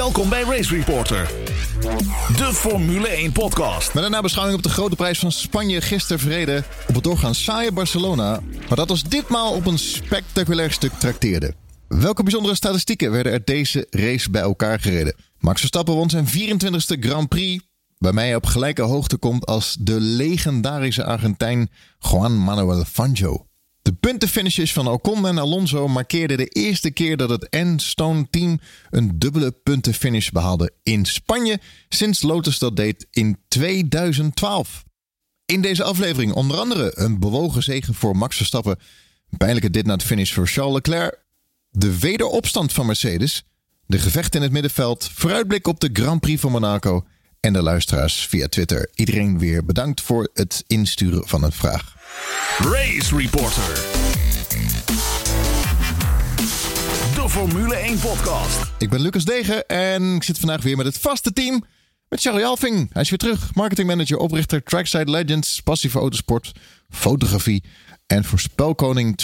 Welkom bij Race Reporter, de Formule 1 podcast. Met een nabeschouwing op de grote prijs van Spanje gisteren verreden op het doorgaans saaie Barcelona, maar dat ons ditmaal op een spectaculair stuk trakteerde. Welke bijzondere statistieken werden er deze race bij elkaar gereden? Max Verstappen won zijn 24e Grand Prix, waarmee hij op gelijke hoogte komt als de legendarische Argentijn Juan Manuel Fangio. De puntenfinishes van Ocon en Alonso markeerden de eerste keer dat het Enstone team een dubbele puntenfinish behaalde in Spanje sinds Lotus dat deed in 2012. In deze aflevering onder andere een bewogen zegen voor Max Verstappen, pijnlijke dit na het finish voor Charles Leclerc, de wederopstand van Mercedes, de gevecht in het middenveld, vooruitblik op de Grand Prix van Monaco en de luisteraars via Twitter. Iedereen weer bedankt voor het insturen van een vraag. Race Reporter. De Formule 1 podcast. Ik ben Lucas Degen en ik zit vandaag weer met het vaste team. Met Charlie Alving. Hij is weer terug. Marketingmanager, oprichter Trackside Legends. Passie voor autosport, fotografie en voorspelkoning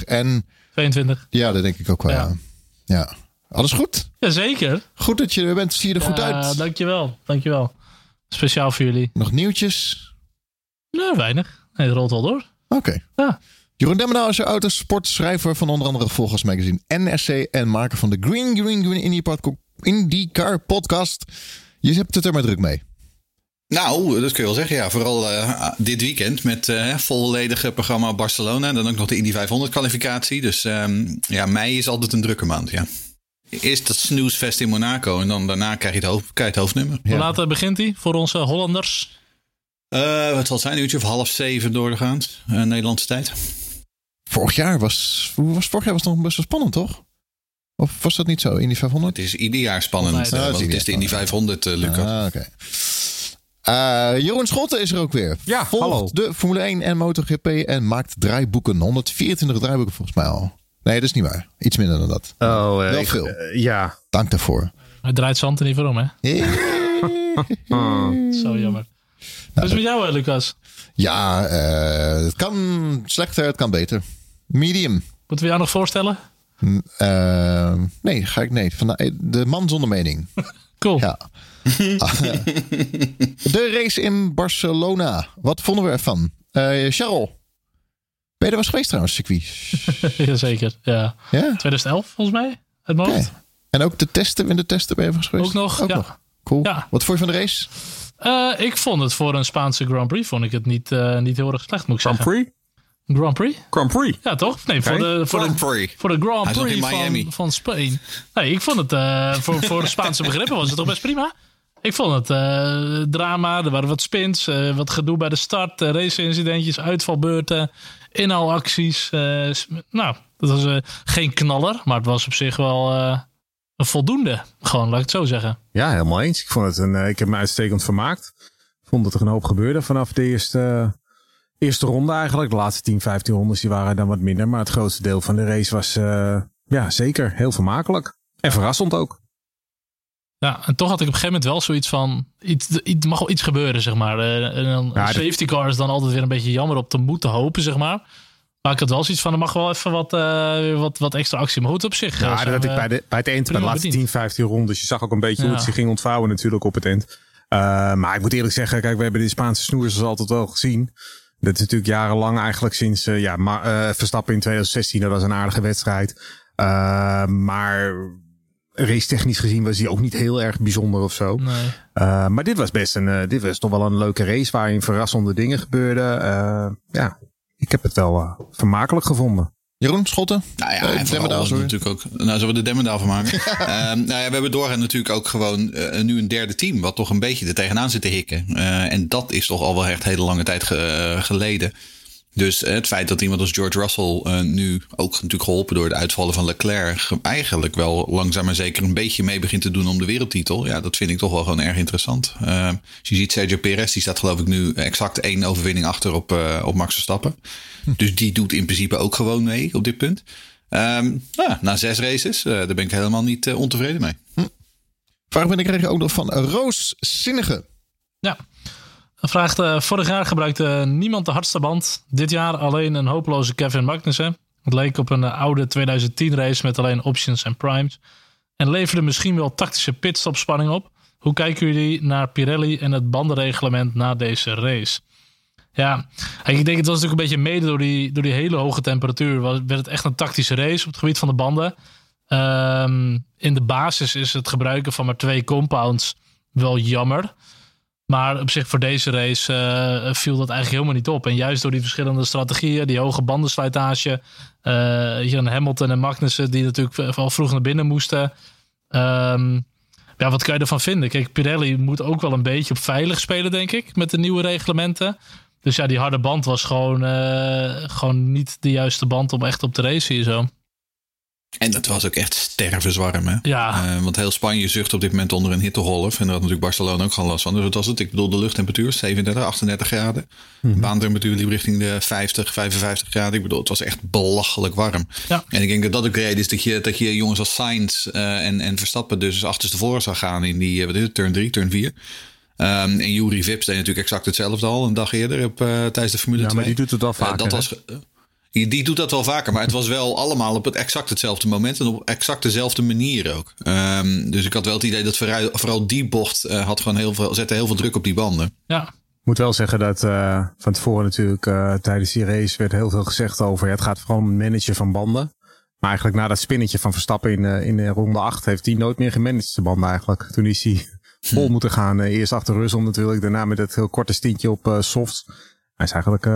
2020-2021. En 22. ja, dat denk ik ook wel. Ja. Ja. ja. Alles goed? Jazeker. Goed dat je er bent. Zie je er goed Ja, uit. dankjewel. Dankjewel. Speciaal voor jullie. Nog nieuwtjes? Nou, weinig. Nee, het rolt wel door. Oké. Ja. Jeroen Demmenau is autosport, schrijver van onder andere Volgers Magazine NRC en maker van de Green Green Green Indie Pod- IndyCar podcast. Je hebt het er maar druk mee. Nou, dat kun je wel zeggen. Ja, vooral eh, dit weekend met eh volledige programma Barcelona. En dan ook nog de Indy 500 kwalificatie. Dus ehm, ja, mei is altijd een drukke maand. Ja. Eerst dat snoesfest in Monaco. En dan daarna krijg je het, hoofd, krijg je het hoofdnummer. Hoe laat eh, begint hij voor onze Hollanders? Eh, wat zal het zijn? Een uurtje of half zeven doorgaand. eh, Nederlandse tijd. Vorig jaar was, hoe was vorig jaar was het nog best wel spannend, toch? Of was dat niet zo in die 500? Het is ieder jaar spannend. Eh, Ja, het is want het ieder is de Indy 500, eh, Lucas. Ah, oké. Jeroen Schotten is er ook weer. Ja, Volgt hallo. de Formule 1 en MotoGP en maakt draaiboeken. 124 draaiboeken volgens mij al. Nee, dat is niet waar. Iets minder dan dat. Oh, Wel ik- veel. ja. Dank daarvoor. Hij draait zand er niet voor om, hè? Zo jammer. Dus met jou, eh, Lucas. Ja, eh, het kan slechter, het kan beter. Medium. Moeten we jou nog voorstellen? Eh, nee, ga ik nee. Van de, de man zonder mening. Cool. Ja. de race in Barcelona. Wat vonden we ervan? Eh Charles. Ben je er was geweest trouwens, circuit? Jazeker. Ja. Ja? 2011, volgens mij. Het. Oké. En ook de testen, in de testen ben je geweest? Ook nog, ja. Cool. Ja. Wat vond je van de race? Eh, ik vond het voor een Spaanse Grand Prix vond ik het niet, eh, niet heel erg slecht, moet ik Grand zeggen. Prix? Grand Prix? Grand Prix. Ja, toch? Nee, voor de, voor Grand de, Prix. voor de Grand Prix van, van Spanje. Nee, ik vond het eh, voor, voor de Spaanse begrippen was het toch best prima. Ik vond het eh, drama. Er waren wat spins, eh, wat gedoe bij de start, uh, race-incidentjes, uitvalbeurten, inhaalacties. eh, nou, dat was eh, geen knaller, maar het was op zich wel eh, een voldoende. Gewoon, laat ik het zo zeggen. Ja, helemaal eens. Ik, vond het een, eh, ik heb me uitstekend vermaakt. Ik vond dat er een hoop gebeurde vanaf de eerste, eerste ronde eigenlijk. De laatste 10, 15 rondes die waren dan wat minder. Maar het grootste deel van de race was eh, ja, zeker heel vermakelijk. En verrassend ook. Ja, en toch had ik op een gegeven moment wel zoiets van... Iets, iets, mag wel iets gebeuren, zeg maar. Eh, en dan, Ja, safety car is dan altijd weer een beetje jammer op te moeten hopen, zeg maar. Maar ik had wel zoiets van, er mag wel even wat, eh, wat, wat extra actie. Maar goed, op zich. Ja, eh, dat had ik bij, de, bij het eind, bij de laatste bediend. 10, 15 rondes. Je zag ook een beetje hoe het zich ging ontvouwen natuurlijk op het eind. Eh, maar ik moet eerlijk zeggen, kijk, we hebben de Spaanse snoers altijd wel gezien. Dat is natuurlijk jarenlang eigenlijk sinds eh, ja, maar, eh, Verstappen in 2016. Dat was een aardige wedstrijd. Eh, maar race technisch gezien was hij ook niet heel erg bijzonder of zo. Nee. Eh, maar dit was best een, eh, dit was toch wel een leuke race waarin verrassende dingen gebeurden. Eh, ja, ik heb het wel eh, vermakelijk gevonden. Jeroen Schotten? Nou ja, Eh, en Demmendaal, natuurlijk ook. Nou, zullen we de Demmendaal van maken? Ehm, nou ja, we hebben doorgaan natuurlijk ook gewoon eh, nu een derde team, wat toch een beetje er tegenaan zit te hikken. Eh, en dat is toch al wel echt hele lange tijd ge- eh, geleden. Dus eh, het feit dat iemand als George Russell eh, nu ook natuurlijk geholpen door de uitvallen van Leclerc ge- eigenlijk wel langzaam maar zeker een beetje mee begint te doen om de wereldtitel. Ja, dat vind ik toch wel gewoon erg interessant. Als je ziet Sergio Perez, die staat geloof ik nu exact één overwinning achter op, eh, op Max Verstappen. Dus die doet in principe ook gewoon mee op dit punt. Ehm, nou, ja, na zes races, eh, daar ben ik helemaal niet ontevreden mee. Vraag ben ik kreeg ook nog van Roos Zinnige. Ja. Vraagt, eh, vorig jaar gebruikte niemand de hardste band. Dit jaar alleen een hopeloze Kevin Magnussen. Het leek op een eh, oude 2010 race met alleen options en primes. en leverde misschien wel tactische pitstopspanning op. Hoe kijken jullie naar Pirelli en het bandenreglement na deze race? Ja, ik denk het was natuurlijk een beetje mede door die, door die hele hoge temperatuur. Was, werd het echt een tactische race op het gebied van de banden. Ehm, in de basis is het gebruiken van maar twee compounds wel jammer. Maar op zich voor deze race uh, viel dat eigenlijk helemaal niet op. En juist door die verschillende strategieën, die hoge bandenslijtage. Uh, hier Hamilton en Magnussen die natuurlijk al vroeg naar binnen moesten. Um, ja, wat kan je ervan vinden? Kijk, Pirelli moet ook wel een beetje op veilig spelen, denk ik, met de nieuwe reglementen. Dus ja, die harde band was gewoon, gewoon niet de juiste band om echt op te racen hier zo. En dat was ook echt stervenswarm. Hè? Ja. Uh, want heel Spanje zucht op dit moment onder een hittegolf. En daar had natuurlijk Barcelona ook gewoon last van. Dus wat was het? Ik bedoel, de luchttemperatuur 37, 38 graden. Mm-hmm. Baantemperatuur liep richting de 50, 55 graden. Ik bedoel, het was echt belachelijk warm. Ja. En ik denk dat dat ook reden is dat je, dat je jongens als Sainz uh, en, en Verstappen dus achterstevoren zou gaan in die, wat is het, turn 3, turn 4. Um, en Jury Vips deed natuurlijk exact hetzelfde al een dag eerder op, uh, tijdens de Formule ja, 2. maar die doet het wel vaker. dat was, die, die, doet dat wel vaker, maar het was wel allemaal op het exact hetzelfde moment en op exact dezelfde manier ook. Um, dus ik had wel het idee dat vooral, vooral die bocht uh, had gewoon heel veel, zette heel veel druk op die banden. Ja. Ik moet wel zeggen dat uh, van tevoren natuurlijk uh, tijdens die race werd heel veel gezegd over ja, het gaat vooral om het managen van banden. Maar eigenlijk na dat spinnetje van Verstappen in, in ronde 8 heeft hij nooit meer gemanaged de banden eigenlijk. Toen is hij vol moeten gaan. eerst achter Russell natuurlijk, daarna met het heel korte stintje op softs. Hij is eigenlijk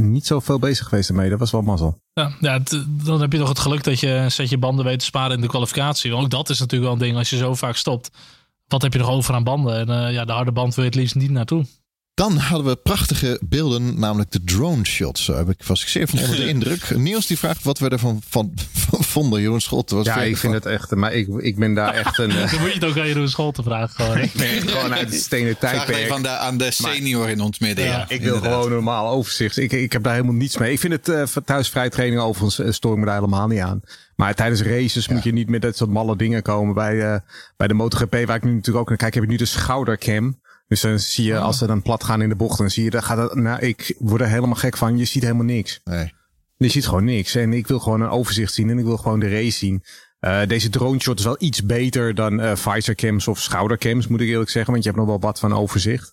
niet zoveel bezig geweest ermee. Dat was wel mazzel. Ja, ja dan heb je toch het geluk dat je een setje banden weet te sparen in de kwalificatie. Want ook dat is natuurlijk wel een ding als je zo vaak stopt. Wat heb je nog over aan banden? En uh, ja, de harde band wil je het liefst niet naartoe. Dan hadden we prachtige beelden, namelijk de drone shots. Daar heb ik, was ik zeer van onder de indruk. Niels die vraagt wat we ervan van, van vonden. Jeroen Schotten was Ja, ik vind het echt, maar ik, ik ben daar echt een... Dan moet je het ook aan Jeroen Schotten vragen. Gewoon. ik ben echt gewoon uit het stenen tijdperk. Van de, aan de senior in ons midden. Ja, ja ik wil inderdaad. gewoon normaal overzicht. Ik, ik heb daar helemaal niets mee. Ik vind het uh, thuisvrij training overigens uh, stoor ik me daar helemaal niet aan. Maar tijdens races ja. moet je niet met dat soort malle dingen komen. Bij, uh, bij de MotoGP, waar ik nu natuurlijk ook naar kijk, heb je nu de schoudercam. Dus dan zie je, als ze dan plat gaan in de bocht, dan zie je, dan gaat het, nou, ik word er helemaal gek van. Je ziet helemaal niks. Nee. Je ziet gewoon niks. En ik wil gewoon een overzicht zien en ik wil gewoon de race zien. Uh, deze drone shot is wel iets beter dan uh, visor cams of schoudercams, moet ik eerlijk zeggen. Want je hebt nog wel wat van overzicht.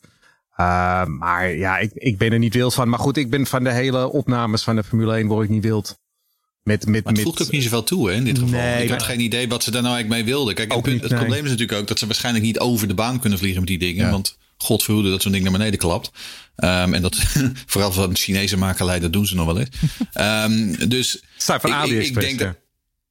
Uh, maar ja, ik, ik ben er niet wild van. Maar goed, ik ben van de hele opnames van de Formule 1 word ik niet wild. Met, met, maar het met... voegt ook niet zoveel toe hè, in dit geval. Nee, ik had geen idee wat ze daar nou eigenlijk mee wilden. Kijk, het, niet, het nee. probleem is natuurlijk ook dat ze waarschijnlijk niet over de baan kunnen vliegen met die dingen. Ja. Want God verhoede dat zo'n ding naar beneden klapt. Um, en dat vooral van Chinese makelij, dat doen ze nog wel eens. um, dus Staat van ik, ik, denk ja. dat.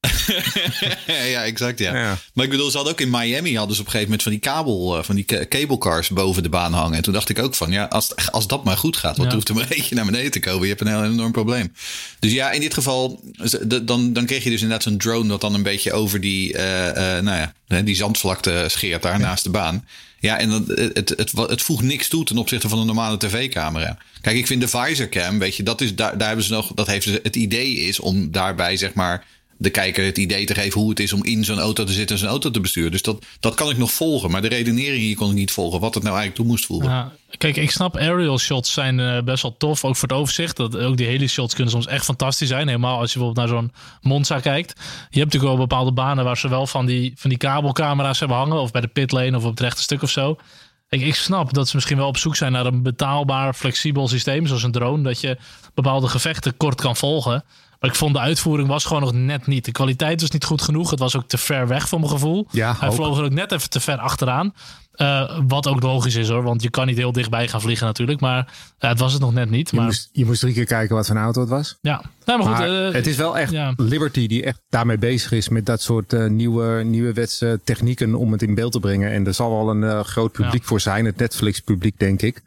ja, exact. Ja. Ja. Maar ik bedoel, ze hadden ook in Miami hadden ze op een gegeven moment van die kabel, uh, van die ca- cablecars boven de baan hangen. En toen dacht ik ook van, ja, als, als dat maar goed gaat, wat Ja. hoeft er maar eentje naar beneden te komen? Je hebt een heel enorm probleem. Dus ja, in dit geval, dan, dan kreeg je dus inderdaad zo'n drone dat dan een beetje over die, uh, uh, nou ja, die zandvlakte scheert daar naast de baan. Ja, en het, het, het, voegt niks toe ten opzichte van een normale tv-camera. Kijk, ik vind de visorcam, weet je, dat is, daar, daar hebben ze nog, dat heeft het idee is om daarbij, zeg maar, de kijker het idee te geven hoe het is om in zo'n auto te zitten en zo'n auto te besturen. Dus dat, dat kan ik nog volgen. Maar de redenering hier kon ik niet volgen. Wat het nou eigenlijk toe moest voegen. Ja, kijk, ik snap aerial shots zijn eh, best wel tof, ook voor het overzicht. Dat, ook die heli shots kunnen soms echt fantastisch zijn. Helemaal als je bijvoorbeeld naar zo'n Monza kijkt. Je hebt natuurlijk wel bepaalde banen waar ze wel van die, van die kabelcamera's hebben hangen. Of bij de pitlane of op het rechte stuk of zo. Ik, ik snap dat ze misschien wel op zoek zijn naar een betaalbaar, flexibel systeem. Zoals een drone. Dat je bepaalde gevechten kort kan volgen. Maar ik vond de uitvoering was gewoon nog net niet. De kwaliteit was niet goed genoeg. Het was ook te ver weg voor mijn gevoel. Ja, Hij ook. vloog er ook net even te ver achteraan. Uh, wat ook logisch is hoor. Want je kan niet heel dichtbij gaan vliegen natuurlijk. Maar uh, het was het nog net niet. Je, Maar moest, je moest drie keer kijken wat voor een auto het was. ja, nee, maar goed. Uh, het is wel echt ja. Liberty die echt daarmee bezig is met dat soort nieuwe, nieuwe wetse technieken om het in beeld te brengen. En er zal wel een groot publiek Ja. voor zijn. Het Netflix publiek denk ik.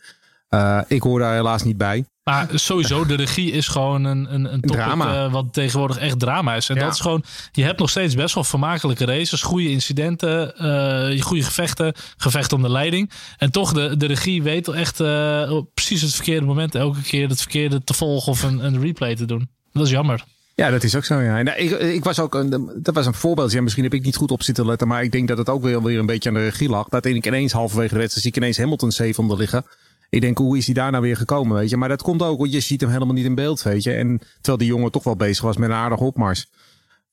Uh, ik hoor daar helaas niet bij. Maar sowieso, de regie is gewoon een, een, een topic Drama. uh, wat tegenwoordig echt drama is. En Ja. dat is gewoon, je hebt nog steeds best wel vermakelijke races, goede incidenten, uh, goede gevechten, gevechten om de leiding. En toch, de, de regie weet echt op precies het verkeerde moment elke keer het verkeerde te volgen of een, een replay te doen. Dat is jammer. Ja, dat is ook zo. Ja. En, ik, ik was ook een, dat was een voorbeeld. Ja, misschien heb ik niet goed op zitten letten, maar ik denk dat het ook weer, weer een beetje aan de regie lag. Dat ik ineens halverwege de wedstrijd zie ik ineens Hamilton zevende liggen. Ik denk, hoe is hij daar nou weer gekomen, weet je? Maar dat komt ook, want je ziet hem helemaal niet in beeld, weet je? En terwijl die jongen toch wel bezig was met een aardige opmars.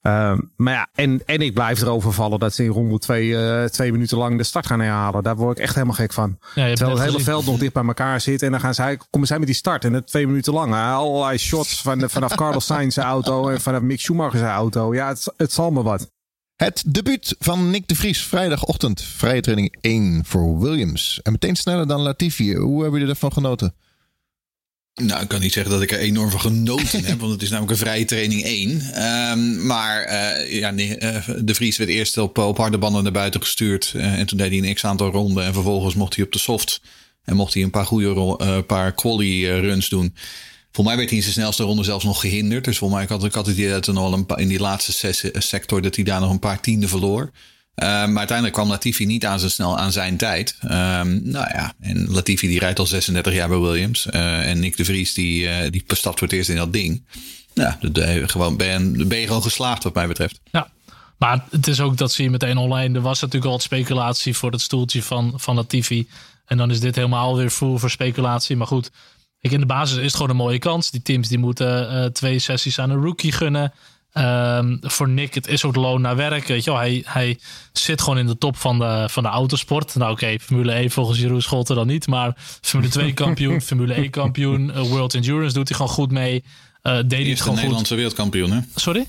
Ehm, maar ja, en, en ik blijf erover vallen dat ze in ronde twee, eh, twee minuten lang de start gaan herhalen. Daar word ik echt helemaal gek van. Ja, Terwijl het hele gezien. veld nog dicht bij elkaar zit. En dan gaan zij, komen zij met die start. En dat twee minuten lang. hè. Allerlei shots van, vanaf Carlos Sainz auto en vanaf Mick Schumacher's auto. Ja, het, het zal me wat. Het debuut van Nick de Vries vrijdagochtend. Vrije training 1 voor Williams. En meteen sneller dan Latifi. Hoe hebben jullie ervan genoten? Nou, ik kan niet zeggen dat ik er enorm van genoten heb, want het is namelijk een vrije training 1. Ehm, maar eh, ja, nee, eh, de Vries werd eerst op, op harde banden naar buiten gestuurd. eh, en toen deed hij een x-aantal ronden. En vervolgens mocht hij op de soft. En mocht hij een paar goede paar quali runs doen. Voor mij werd hij in zijn snelste ronde zelfs nog gehinderd. Dus voor mij had ik altijd het idee dat wel een paar, in die laatste ses- sector dat hij daar nog een paar tienden verloor. Eh, maar uiteindelijk kwam Latifi niet aan zijn snel aan zijn tijd. Ehm, nou ja, en Latifi die rijdt al 36 jaar bij Williams. Eh, en Nick de Vries die, eh, die stapt voor het eerst in dat ding. Ja, je gewoon, ben, ben je gewoon geslaagd wat mij betreft. Ja, maar het is ook dat zie je meteen online. Er was natuurlijk al wat speculatie voor het stoeltje van, van Latifi. En dan is dit helemaal weer voer voor speculatie. Maar goed, ik, in de basis is het gewoon een mooie kans. Die teams die moeten eh, twee sessies aan een rookie gunnen. Ehm, voor Nick, het is ook loon naar werk. Weet je wel. Hij, hij zit gewoon in de top van de, van de autosport. Nou oké, Formule 1 volgens Jeroen Scholten dan niet. Maar Formule 2 kampioen, Formule 1 kampioen. eh, World Endurance doet hij gewoon goed mee. Eh deed hij het gewoon Nederlandse wereldkampioen, hè? Sorry?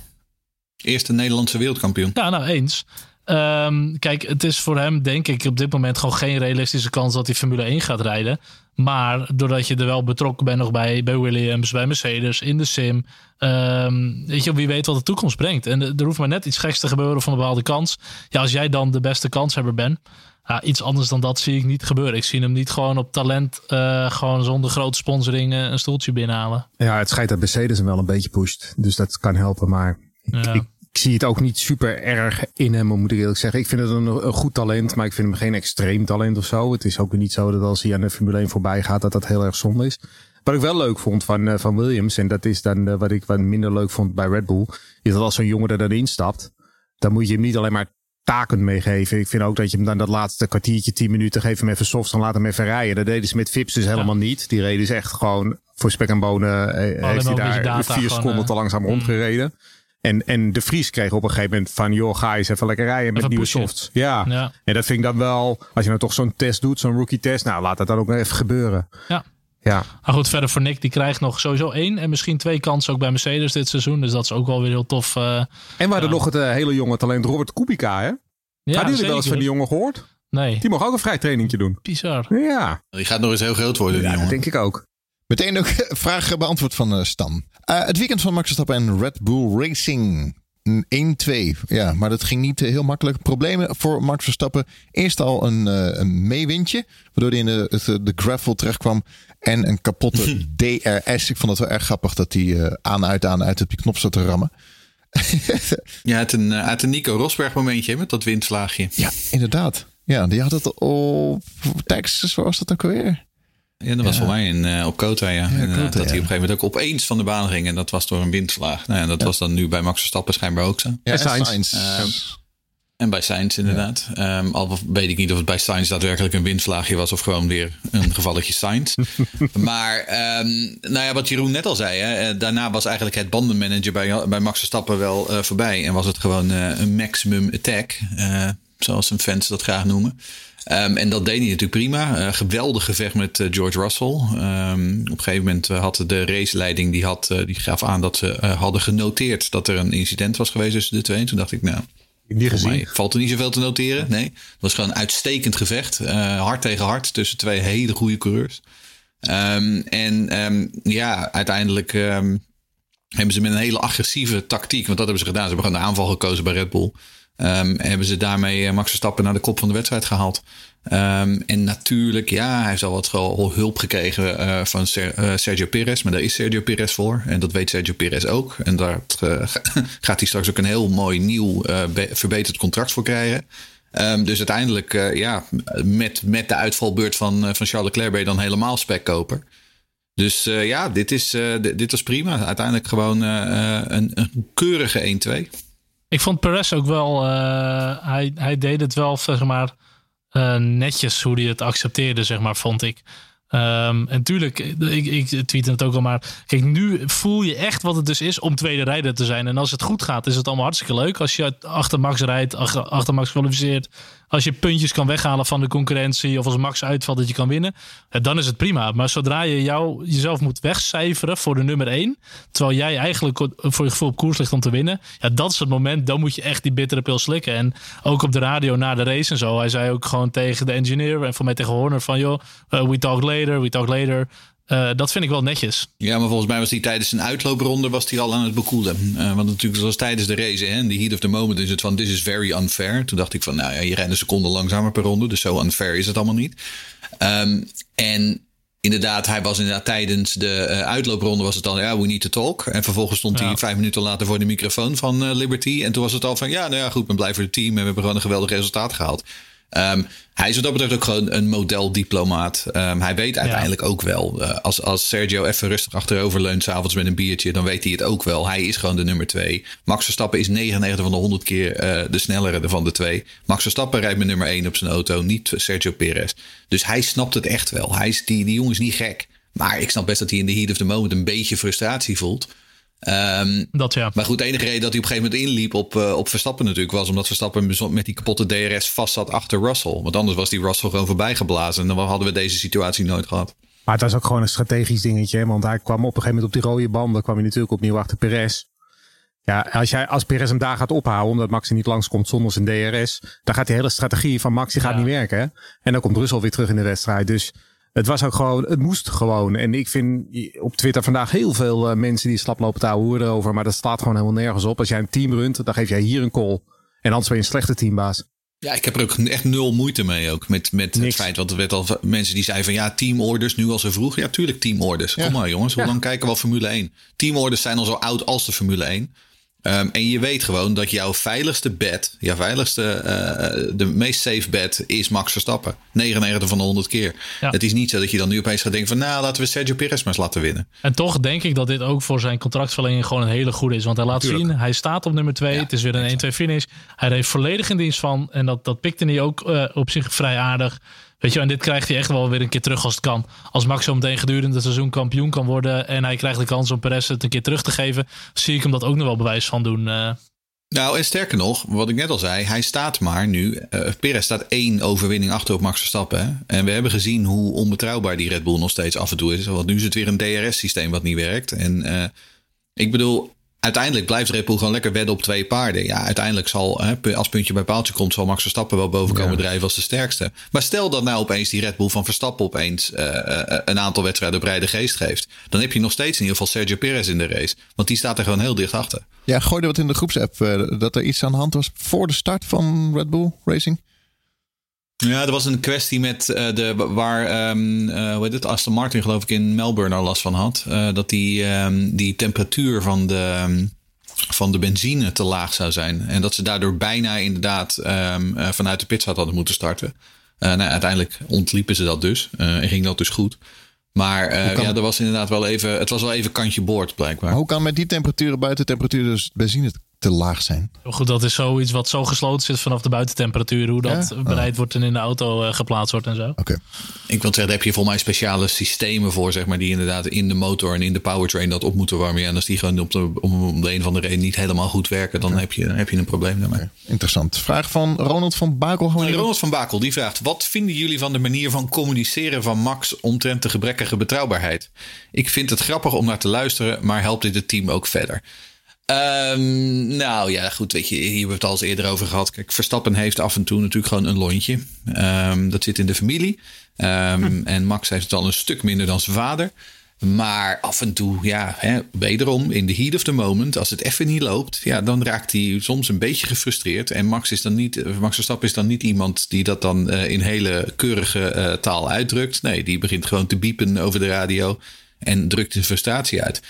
Eerste Nederlandse wereldkampioen. Ja, nou eens. Ehm, kijk, het is voor hem denk ik op dit moment gewoon geen realistische kans dat hij Formule 1 gaat rijden. Maar doordat je er wel betrokken bent nog bij, bij Williams, bij Mercedes, in de sim. ehm, weet je, wie weet wat de toekomst brengt. En er hoeft maar net iets geks te gebeuren van een bepaalde kans. Ja, als jij dan de beste kanshebber bent. Ja, iets anders dan dat zie ik niet gebeuren. Ik zie hem niet gewoon op talent, eh, gewoon zonder grote sponsoring een stoeltje binnenhalen. Ja, het schijnt dat Mercedes hem wel een beetje pusht. Dus dat kan helpen. Maar Ja. ik, ik zie het ook niet super erg in hem, moet ik eerlijk zeggen. Ik vind het een, een goed talent, maar ik vind hem geen extreem talent of zo. Het is ook niet zo dat als hij aan de Formule 1 voorbij gaat, dat dat heel erg zonde is. Wat ik wel leuk vond van, eh, van Williams, en dat is dan eh, wat ik wat minder leuk vond bij Red Bull, is dat als zo'n jongen er dan instapt, dan moet je hem niet alleen maar taken meegeven. Ik vind ook dat je hem dan dat laatste kwartiertje, tien minuten, geef hem even soft en laat hem even rijden. Dat deden ze met Vips dus helemaal niet. Die reden dus echt gewoon voor spek en bonen. eh, heeft hij daar data vier seconden te langzaam rondgereden. En, en de Vries kreeg op een gegeven moment van, joh, ga eens even lekker rijden met Even nieuwe pushen. softs. Ja. Ja. en dat vind ik dan wel, als je nou toch zo'n test doet, zo'n rookie test, nou laat dat dan ook nog even gebeuren. Ja. Ja, Maar goed, verder voor Nick, die krijgt nog sowieso één en misschien twee kansen ook bij Mercedes dit seizoen. Dus dat is ook wel weer heel tof. eh en we hadden nog het eh, hele jonge talent Robert Kubica, hè? ja, Hadden jullie wel eens van die jongen gehoord? Nee, Die mag ook een vrij trainingje doen. bizar. Ja, Die gaat nog eens heel groot worden, die ja dat jongen. denk ik ook. Meteen ook vraag beantwoord van eh, Stan. Eh, het weekend van Max Verstappen en Red Bull Racing. Een 1-2. Ja, maar dat ging niet eh, heel makkelijk. Problemen voor Max Verstappen. Eerst al een, eh, een meewindje. Waardoor hij in de, het, de gravel terecht kwam. En een kapotte DRS. Ik vond het wel erg grappig dat hij aan, uit, aan, uit op die knop zat te rammen. Ja, het een, uit een Nico Rosberg momentje met dat windslaagje. Ja, inderdaad. Ja, die had het op Texas. Waar was dat ook alweer? Ja, dat was voor mij in, eh, op Kota, ja. Kota, dat hij op een gegeven moment ook opeens van de baan ging. En dat was door een windvlaag. Nou, ja, dat was dan nu bij Max Verstappen schijnbaar ook zo. Ja, En Sainz. Sainz. Ehm, En bij Sainz inderdaad. Ehm, al weet ik niet of het bij Sainz daadwerkelijk een windvlaagje was of gewoon weer een gevalletje Sainz. maar ehm, nou ja, wat Jeroen net al zei, hè, eh, daarna was eigenlijk het bandenmanager bij, bij Max Verstappen wel eh, voorbij. En was het gewoon eh, een maximum attack, eh, zoals zijn fans dat graag noemen. Ehm, en dat deed hij natuurlijk prima. Eh, geweldig gevecht met eh, George Russell. Ehm, op een gegeven moment eh, had de raceleiding die, had, die gaf aan dat ze hadden genoteerd dat er een incident was geweest tussen de twee. En toen dacht ik, nou, Niet gezien. mij valt er niet zoveel te noteren. Nee, het was gewoon een uitstekend gevecht. Hard tegen hard tussen twee hele goede coureurs. Ehm, en ja, uiteindelijk hebben ze met een hele agressieve tactiek, want dat hebben ze gedaan. Ze hebben gewoon de aanval gekozen bij Red Bull. Ehm, hebben ze daarmee eh, Max Verstappen naar de kop van de wedstrijd gehaald. Ehm, en natuurlijk, ja, hij heeft al wat hulp gekregen eh, van eh, Sergio Perez. Maar daar is Sergio Perez voor. En dat weet Sergio Perez ook. En daar gaat hij straks ook een heel mooi nieuw be- verbeterd contract voor krijgen. Ehm, dus uiteindelijk, ja, met, met de uitvalbeurt van, van Charles Leclerc ben je dan helemaal spekkoper. Dus ja, dit, is, dit, was prima. Uiteindelijk gewoon een, een keurige 1-2. Ik vond Perez ook wel, eh, hij, hij deed het wel, zeg maar, eh, netjes hoe hij het accepteerde, zeg maar, vond ik. Ehm, en tuurlijk, ik, ik tweette het ook al, maar kijk, nu voel je echt wat het dus is om tweede rijder te zijn. En als het goed gaat, is het allemaal hartstikke leuk. Als je achter Max rijdt, achter, achter Max kwalificeert, als je puntjes kan weghalen van de concurrentie of als Max uitvalt dat je kan winnen, dan is het prima. Maar zodra je jou, jezelf moet wegcijferen voor de nummer 1, terwijl jij eigenlijk voor je gevoel op koers ligt om te winnen, ja, dat is het moment, dan moet je echt die bittere pil slikken. En ook op de radio na de race en zo, hij zei ook gewoon tegen de engineer en voor mij tegen Horner van, joh, uh, we talk later, we talk later. Uh, dat vind ik wel netjes. Ja, maar volgens mij was hij tijdens een uitloopronde was hij al aan het bekoelen. Uh, want natuurlijk zoals tijdens de race, hè, in de heat of the moment is het van this is very unfair. Toen dacht ik van, nou ja, je rijdt een seconde langzamer per ronde, dus zo unfair is het allemaal niet. Um, en inderdaad, hij was inderdaad tijdens de uh, uitloopronde was het al, ja, we need to talk. En vervolgens stond ja. hij vijf minuten later voor de microfoon van Liberty. En toen was het al van, ja, nou ja, goed, ben blij voor het team en we hebben gewoon een geweldig resultaat gehaald. Um, hij is wat dat betreft ook gewoon een modeldiplomaat. Um, hij weet uiteindelijk ook wel. Uh, als, als Sergio even rustig achterover leunt, s'avonds met een biertje, dan weet hij het ook wel. Hij is gewoon de nummer twee. Max Verstappen is 99 van de 100 keer uh, de snellere van de twee. Max Verstappen rijdt met nummer 1 op zijn auto, niet Sergio Perez. Dus hij snapt het echt wel. Hij is, die, die jongen is niet gek. Maar ik snap best dat hij in de heat of the moment een beetje frustratie voelt. Um, dat ja. Maar goed, de enige reden dat hij op een gegeven moment inliep op, uh, op Verstappen natuurlijk was omdat Verstappen met die kapotte DRS vast zat achter Russell. Want anders was die Russell gewoon voorbij geblazen en dan hadden we deze situatie nooit gehad. Maar het was ook gewoon een strategisch dingetje, want hij kwam op een gegeven moment op die rode banden, kwam hij natuurlijk opnieuw achter Perez. Ja, als, jij, als Perez hem daar gaat ophouden, omdat Max er niet langskomt zonder zijn DRS, dan gaat die hele strategie van Max die gaat ja. niet werken. Hè? En dan komt Russell weer terug in de wedstrijd. Dus het was ook gewoon, het moest gewoon. En ik vind op Twitter vandaag heel veel uh, mensen die slaplopen te horen erover. Maar dat staat gewoon helemaal nergens op. Als jij een team runt, dan geef jij hier een call. En anders ben je een slechte teambaas. Ja, ik heb er ook echt nul moeite mee ook. Met, met het feit, want er werd al mensen die zeiden van ja, teamorders nu al zo vroeg. Ja, tuurlijk teamorders. Ja. Kom maar jongens, hoe ja. lang kijken we al Formule 1? Teamorders zijn al zo oud als de Formule 1. Um, en je weet gewoon dat jouw veiligste bet, jouw veiligste, uh, de meest safe bet is Max Verstappen. 99 van de 100 keer. Ja. Het is niet zo dat je dan nu opeens gaat denken van nou laten we Sergio Perez maar eens laten winnen. En toch denk ik dat dit ook voor zijn contractverlenging gewoon een hele goede is. Want hij laat zien, hij staat op nummer 2. Ja, het is weer een 1-2 finish. Hij reed volledig in dienst van. En dat, dat pikte hij ook uh, op zich vrij aardig. Weet je, en dit krijgt hij echt wel weer een keer terug als het kan. Als Max zo meteen gedurende het seizoen kampioen kan worden en hij krijgt de kans om Perez het een keer terug te geven, zie ik hem dat ook nog wel bewijs van doen. Uh. Nou, en sterker nog, wat ik net al zei, hij staat maar nu. Uh, Perez staat één overwinning achter op Max Verstappen. En we hebben gezien hoe onbetrouwbaar die Red Bull nog steeds af en toe is. Want nu is het weer een DRS-systeem wat niet werkt. En uh, ik bedoel, uiteindelijk blijft Red Bull gewoon lekker wedden op twee paarden. Ja, uiteindelijk zal, hè, als puntje bij paaltje komt, zal Max Verstappen wel boven komen ja. drijven als de sterkste. Maar stel dat nou opeens die Red Bull van Verstappen opeens uh, uh, een aantal wedstrijden op rij de geest geeft. Dan heb je nog steeds in ieder geval Sergio Perez in de race. Want die staat er gewoon heel dicht achter. Ja, gooide wat in de groepsapp uh, dat er iets aan de hand was voor de start van Red Bull Racing. Ja, er was een kwestie met uh, de waar um, uh, hoe heet het, Aston Martin geloof ik in Melbourne al last van had. Uh, dat die, um, die temperatuur van de, um, van de benzine te laag zou zijn. En dat ze daardoor bijna inderdaad vanuit de pitstop hadden moeten starten. nou, uiteindelijk ontliepen ze dat dus. en ging dat dus goed. Maar ja, er was inderdaad wel even, het was wel even kantje boord blijkbaar. Maar hoe kan met die temperaturen buiten temperatuur dus benzine te laag zijn. Goed, dat is zoiets wat zo gesloten zit vanaf de buitentemperatuur. Hoe dat ja? bereid oh. wordt en in de auto uh, geplaatst wordt en zo. Oké. Okay. Ik wil zeggen, daar heb je volgens mij speciale systemen voor, zeg maar, die inderdaad in de motor en in de powertrain dat op moeten warmen. Ja, en als die gewoon op de, om de een van de reden niet helemaal goed werken, dan okay. heb, je, heb je een probleem daarmee. Okay. Interessant. Vraag van Ronald van Bakel. Nee, Ronald van Bakel die vraagt: Wat vinden jullie van de manier van communiceren van Max omtrent de gebrekkige betrouwbaarheid? Ik vind het grappig om naar te luisteren, maar helpt dit het team ook verder? Um, nou ja, goed, weet je, hier hebben we het al eens eerder over gehad. Kijk, Verstappen heeft af en toe natuurlijk gewoon een lontje. Um, dat zit in de familie. Um, hm. En Max heeft het al een stuk minder dan zijn vader. Maar af en toe, ja, hè, wederom in de heat of the moment, als het even niet loopt, ja, dan raakt hij soms een beetje gefrustreerd. En Max is dan niet, Max Verstappen is dan niet iemand die dat dan uh, in hele keurige uh, taal uitdrukt. Nee, die begint gewoon te biepen over de radio en drukt zijn frustratie uit.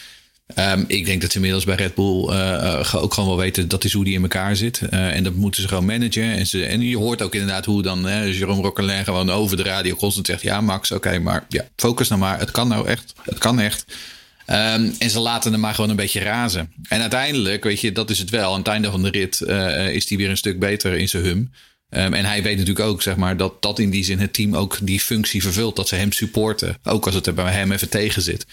Um, ik denk dat ze inmiddels bij Red Bull uh, ook gewoon wel weten dat is hoe die in elkaar zit. Uh, en dat moeten ze gewoon managen. En, ze, en je hoort ook inderdaad hoe dan uh, Jerome Roquelin gewoon over de radio constant zegt: Ja, Max, oké, maar ja, focus nou maar. Het kan nou echt. Het kan echt. Um, en ze laten hem maar gewoon een beetje razen. En uiteindelijk, weet je, dat is het wel. Aan het einde van de rit is hij weer een stuk beter in zijn hum. Ehm, en hij weet natuurlijk ook, zeg maar, dat dat in die zin het team ook die functie vervult. Dat ze hem supporten. Ook als het er bij hem even tegen zit.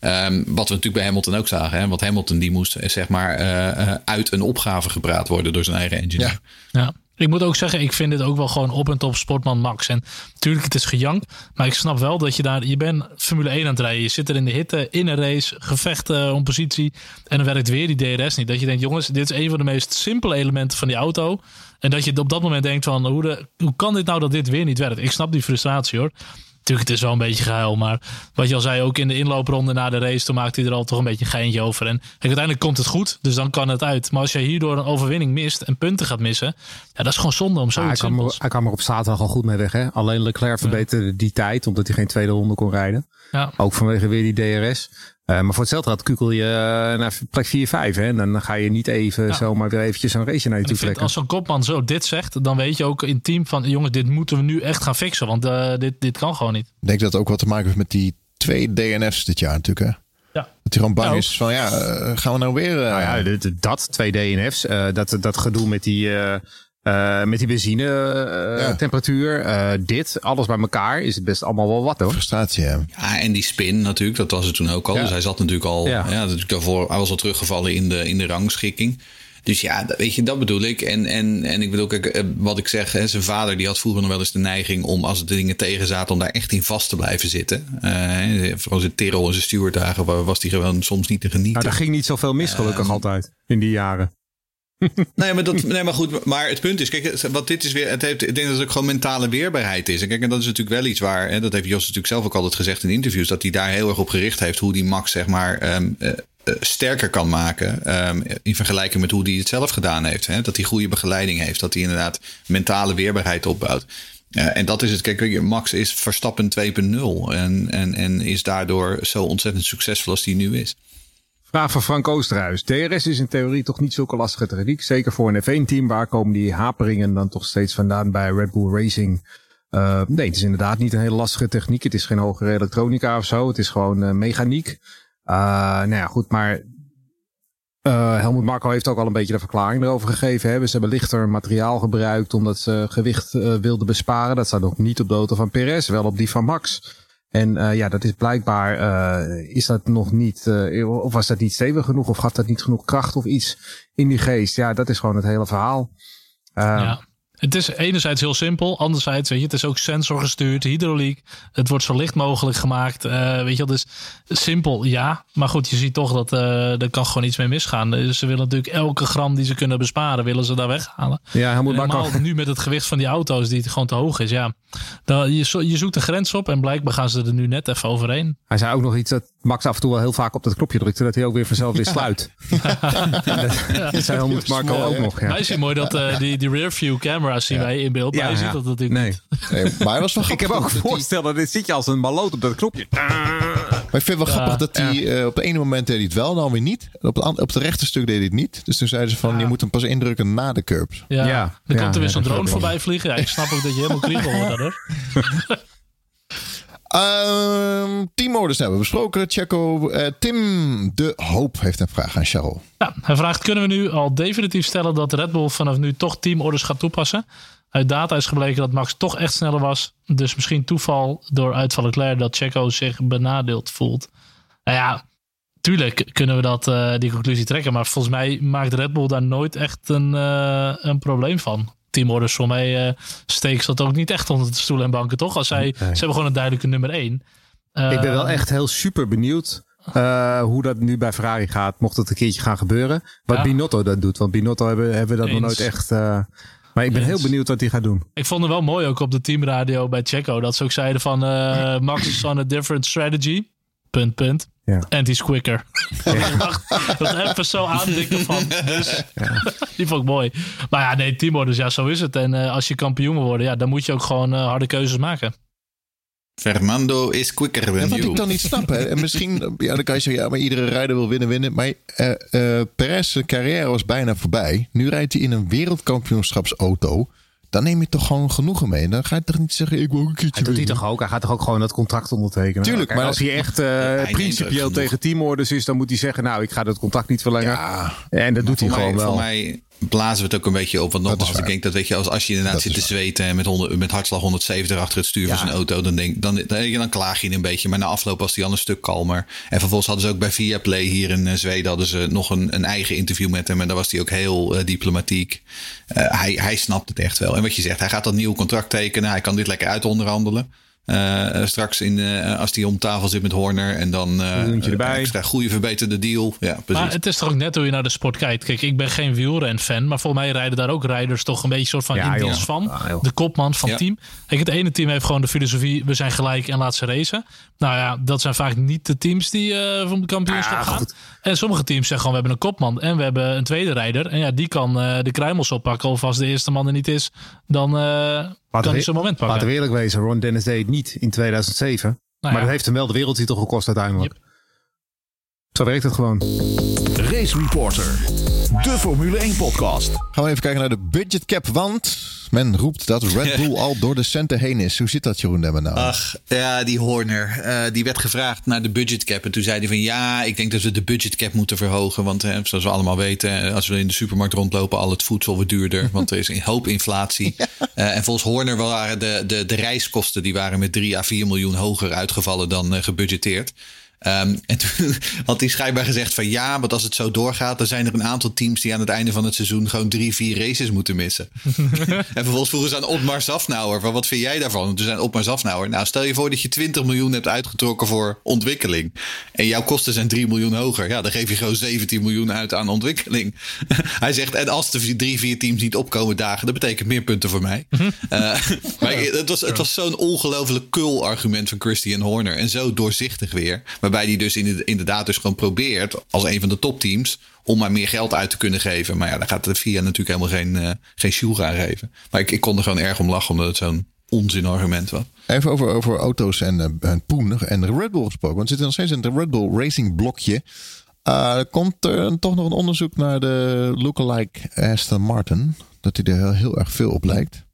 Ehm, wat we natuurlijk bij Hamilton ook zagen. Hè? Want Hamilton die moest zeg maar uh, uit een opgave gepraat worden door zijn eigen engineer. Ja. ja. Ik moet ook zeggen, ik vind dit ook wel gewoon op en top sportman Max. En natuurlijk, het is gejankt. Maar ik snap wel dat je daar, je bent Formule 1 aan het rijden. Je zit er in de hitte, in een race, gevechten om positie. En dan werkt weer die DRS niet. Dat je denkt, jongens, dit is een van de meest simpele elementen van die auto. En dat je op dat moment denkt van, hoe, hoe kan dit nou dat dit weer niet werkt? Ik snap die frustratie hoor. Natuurlijk, het is wel een beetje gehuil. Maar wat je al zei, ook in de inloopronde na de race, toen maakte hij er al toch een beetje een geintje over. En uiteindelijk komt het goed, dus dan kan het uit. Maar als je hierdoor een overwinning mist en punten gaat missen, ja, dat is gewoon zonde om zoiets hij, kwam er, hij kwam er op zaterdag al goed mee weg. Hè? Alleen Leclerc verbeterde die tijd, omdat hij geen tweede ronde kon rijden. Ja. Ook vanwege weer die DRS. Uh, maar voor hetzelfde had kukel je uh, naar plek 4, 5. Hè? En dan ga je niet even ja. zomaar weer eventjes een race naar je toe trekken. Als zo'n kopman zo dit zegt, dan weet je ook in team van... jongens, dit moeten we nu echt gaan fixen. Want uh, dit, dit kan gewoon niet. Ik denk dat het ook wat te maken heeft met die twee DNF's dit jaar natuurlijk. Hè? Ja. Dat hij gewoon bang is van ja, gaan we nou weer... Nou ja, dat, twee DNF's. dat, dat gedoe met die... Uh, met die benzine uh, ja. temperatuur, uh, dit, alles bij elkaar, is het best allemaal wel wat hoor. Frustratie, ja. Ja, en die spin natuurlijk, dat was het toen ook al. Ja. Dus hij zat natuurlijk al, ja. ja, natuurlijk daarvoor, hij was al teruggevallen in de, in de rangschikking. Dus ja, weet je, dat bedoel ik. En, en, en ik bedoel, kijk, wat ik zeg, hè, zijn vader die had vroeger nog wel eens de neiging om, als de dingen tegen zaten, om daar echt in vast te blijven zitten. Uh, vooral zijn Terrell en zijn stewarddagen was die gewoon soms niet te genieten. Nou, er ging niet zoveel mis, gelukkig uh, altijd, in die jaren nee, maar dat, nee, maar goed. Maar het punt is, kijk, wat dit is weer. Het heeft, ik denk dat het ook gewoon mentale weerbaarheid is. En kijk, en dat is natuurlijk wel iets waar. Hè, dat heeft Jos natuurlijk zelf ook altijd gezegd in interviews. Dat hij daar heel erg op gericht heeft. Hoe die Max, zeg maar. Um, uh, sterker kan maken. Um, in vergelijking met hoe hij het zelf gedaan heeft. Hè? Dat hij goede begeleiding heeft. Dat hij inderdaad mentale weerbaarheid opbouwt. Uh, en dat is het. Kijk, Max is Verstappen 2.0. En, en, en is daardoor zo ontzettend succesvol als hij nu is. Vraag van Frank Oosterhuis. DRS is in theorie toch niet zulke lastige techniek. Zeker voor een F1-team. Waar komen die haperingen dan toch steeds vandaan bij Red Bull Racing? Uh, nee, het is inderdaad niet een hele lastige techniek. Het is geen hogere elektronica of zo. Het is gewoon uh, mechaniek. Uh, nou ja, goed, maar Helmut Marko heeft ook al een beetje de verklaring erover gegeven. Hè. Ze hebben lichter materiaal gebruikt omdat ze gewicht wilden besparen. Dat staat nog niet op de auto van Perez, wel op die van Max. En uh, ja, dat is blijkbaar, uh, is dat nog niet, uh, of was dat niet stevig genoeg, of gaf dat niet genoeg kracht of iets in die geest? Ja, dat is gewoon het hele verhaal. ja. Het is enerzijds heel simpel, anderzijds, weet je, het is ook sensorgestuurd, hydrauliek. Het wordt zo licht mogelijk gemaakt. Uh, weet je, dus simpel, ja. Maar goed, je ziet toch dat uh, er kan gewoon iets mee misgaan. Dus ze willen natuurlijk elke gram die ze kunnen besparen, willen ze daar weghalen. Ja, hij moet maar nu met het gewicht van die auto's, die gewoon te hoog is, ja. Dan, je, je zoekt een grens op en blijkbaar gaan ze er nu net even overheen. Hij zei ook nog iets dat Max af en toe wel heel vaak op dat knopje drukte, dat hij ook weer vanzelf weer sluit. dat, dat zei Helmut Marco ook nog. Ja. Zien mooi dat uh, die, die rearview camera's zien wij in beeld, maar ja, je ziet dat natuurlijk nee. niet. Nee, maar hij was wel Ik heb ook voorstellen, dit zit je als een maloot op dat knopje. Maar ik vind het wel grappig dat hij uh, op het ene moment deed hij het wel, dan weer niet. Op het, op het rechte stuk deed hij het niet. Dus toen zeiden ze van, je moet hem pas indrukken na de curbs. Ja, ja. er komt er weer zo'n drone voorbij vliegen. Ja, ik snap ook dat je helemaal kriegel wordt daardoor. Uh, teammodus hebben we besproken. Checo. Uh, Tim de Hoop heeft een vraag aan Charles. Ja, hij vraagt: kunnen we nu al definitief stellen dat Red Bull vanaf nu toch teamorders gaat toepassen? Uit data is gebleken dat Max toch echt sneller was. Dus misschien toeval door uitval Leclerc dat Checo zich benadeeld voelt. Nou ja, tuurlijk kunnen we dat, uh, die conclusie trekken. Maar volgens mij maakt Red Bull daar nooit echt een, uh, een probleem van teamorders voor mij uh, steekt dat ook niet echt onder de stoelen en banken, toch? Als zij, Ze hebben gewoon een duidelijke nummer één. ik ben wel eh, echt heel super benieuwd uh, hoe dat nu bij Ferrari gaat, mocht het een keertje gaan gebeuren. Wat ja. Binotto dat doet. Want Binotto hebben, hebben we dat nog nooit echt... Uh, maar ik ben heel benieuwd wat hij gaat doen. Ik vond het wel mooi ook op de teamradio bij Checo. Dat ze ook zeiden van uh, Max is on a different strategy. Punt, punt. Ja. And he's quicker. Ja. dat even zo aandikken van. Dus ja. die vond ik mooi. Maar ja, nee, Timo, dus ja, zo is het. En uh, als je kampioen wil worden, ja, dan moet je ook gewoon uh, harde keuzes maken. Fernando is quicker than ja, wat you. ik dan niet snap. Hè. En misschien, ja, dan kan je zeggen, ja, maar iedere rijder wil winnen, winnen. Maar uh, uh, Perez' carrière was bijna voorbij. Nu rijdt hij in een wereldkampioenschapsauto dan neem je toch gewoon genoegen mee. Dan ga je toch niet zeggen, ik wil een keertje Hij doet hij toch ook? Hij gaat toch ook gewoon dat contract ondertekenen? Tuurlijk, maar als hij echt uh, principieel tegen teamorders is, dan moet hij zeggen, nou, ik ga dat contract niet verlengen. Ja, en dat doet hij gewoon wel. Voor mij, blazen we het ook een beetje op. Want nogmaals, ik denk dat weet je, als, als je inderdaad Dat zit te zweten en met, 100, met hartslag 170 achter het stuur Ja. van zijn auto, dan, denk, dan, dan, dan klaag je een beetje. Maar na afloop was hij al een stuk kalmer. En vervolgens hadden ze ook bij Viaplay hier in eh, Zweden hadden ze nog een, een eigen interview met hem. En daar was hij ook heel eh, diplomatiek. Eh, hij, hij snapt het echt wel. En wat je zegt, hij gaat dat nieuw contract tekenen. Hij kan dit lekker uit Eh, eh, straks in, eh, als hij om tafel zit met Horner en dan eh Miljoentje erbij. een extra goede verbeterde deal. Ja, precies. Maar het is toch ook net hoe je naar de sport kijkt. Kijk, ik ben geen wielren-fan, maar volgens mij rijden daar ook rijders toch een beetje soort van Ja, van. Joh. de kopman van Ja. het team. Kijk, het ene team heeft gewoon de filosofie, we zijn gelijk en laat ze racen. Nou ja, dat zijn vaak niet de teams die eh van het kampioenschap Ja, gaan. goed. En sommige teams zeggen gewoon, we hebben een kopman en we hebben een tweede rijder. En ja, die kan eh, de kruimels oppakken. Of als de eerste man er niet is, dan eh, kan hij moment pakken. Laten we eerlijk wezen, Ron Dennis deed het niet in 2007. Nou maar dat heeft hem wel de wereldtitel gekost uiteindelijk. Zo werkt het gewoon. Race Reporter. De Formule 1 podcast. Gaan we even kijken naar de budget cap, want men roept dat Red Bull al door de centen heen is. Hoe zit dat, Jeroen Demmer nou? Ach, ja, die Horner. eh, die werd gevraagd naar de budgetcap. En toen zei hij van ja, ik denk dat we de budgetcap moeten verhogen. Want eh, zoals we allemaal weten, eh, als we in de supermarkt rondlopen, al het voedsel wordt duurder. Want er is een hoop inflatie. Eh, en volgens Horner waren de, de, de reiskosten die waren met 3 à 4 miljoen hoger uitgevallen dan eh, gebudgeteerd. Ehm, en toen had hij schijnbaar gezegd van ja, want als het zo doorgaat, dan zijn er een aantal teams die aan het einde van het seizoen gewoon drie, vier races moeten missen. en vervolgens vroegen ze aan Otmar Safnauer van wat vind jij daarvan? En toen zei Otmar Safnauer, nou stel je voor dat je 20 miljoen hebt uitgetrokken voor ontwikkeling. En jouw kosten zijn 3 miljoen hoger. Ja, dan geef je gewoon 17 miljoen uit aan ontwikkeling. hij zegt, en als de drie, vier teams niet opkomen dagen, dat betekent meer punten voor mij. Eh, maar het was, het was zo'n ongelooflijk kul argument van Christian Horner. En zo doorzichtig weer. Waarbij hij dus in- inderdaad dus gewoon probeert als een van de topteams om maar meer geld uit te kunnen geven. Maar ja, daar gaat de FIA natuurlijk helemaal geen, eh geen aan geven. Maar ik, ik kon er gewoon erg om lachen omdat het zo'n onzin argument was. Even over, over auto's en, eh, en Poen en Red Bull gesproken. Want we zitten nog steeds in het Red Bull Racing blokje. Eh, komt er toch nog een onderzoek naar de lookalike Aston Martin? Dat hij er heel, heel erg veel op lijkt.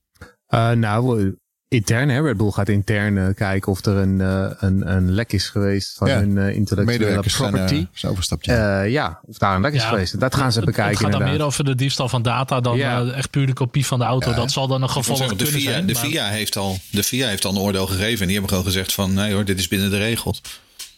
Eh, nou, intern, hè? Red Bull gaat intern eh, kijken of er een, eh, een, een lek is geweest van Ja. hun eh, intellectuele property. eh, zijn. Ja. of daar een lek is Ja, geweest. Dat gaan ze Het- bekijken Het gaat dan meer over de diefstal van data dan Ja. eh, echt puur de kopie van de auto. Ja. Dat zal dan een gevolg de, kunnen zijn. de, maar- FIA heeft al, de FIA heeft al een oordeel gegeven. En die hebben gewoon gezegd van nee hoor, dit is binnen de regels.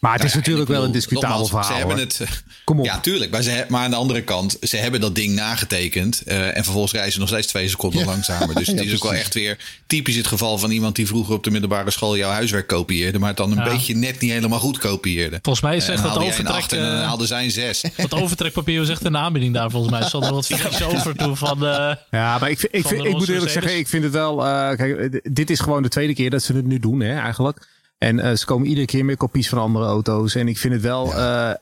Maar het is Nou ja, natuurlijk wel een discutabel nogmaals, verhaal. Ze hebben hoor. het, Kom op. Ja, tuurlijk. Maar, ze, maar aan de andere kant, ze hebben dat ding nagetekend. eh, en vervolgens reizen ze nog steeds twee seconden Ja. langzamer. Dus Ja, het is ook wel echt weer typisch het geval van iemand die vroeger op de middelbare school jouw huiswerk kopieerde. Maar het dan een Ja. beetje net niet helemaal goed kopieerde. Volgens mij dan dat overtrek, acht en dan eh, haalde zij een zes. dat overtrekpapier was echt een aanbieding daar volgens mij. Zal er wat vinkjes over toe van... eh, Ja, maar ik, vind- ik, ik moet eerlijk zeggen, ik vind het wel. eh, kijk, dit is gewoon de tweede keer dat ze het nu doen, hè, eigenlijk. En eh, ze komen iedere keer met kopies van andere auto's. En ik vind het wel, eh,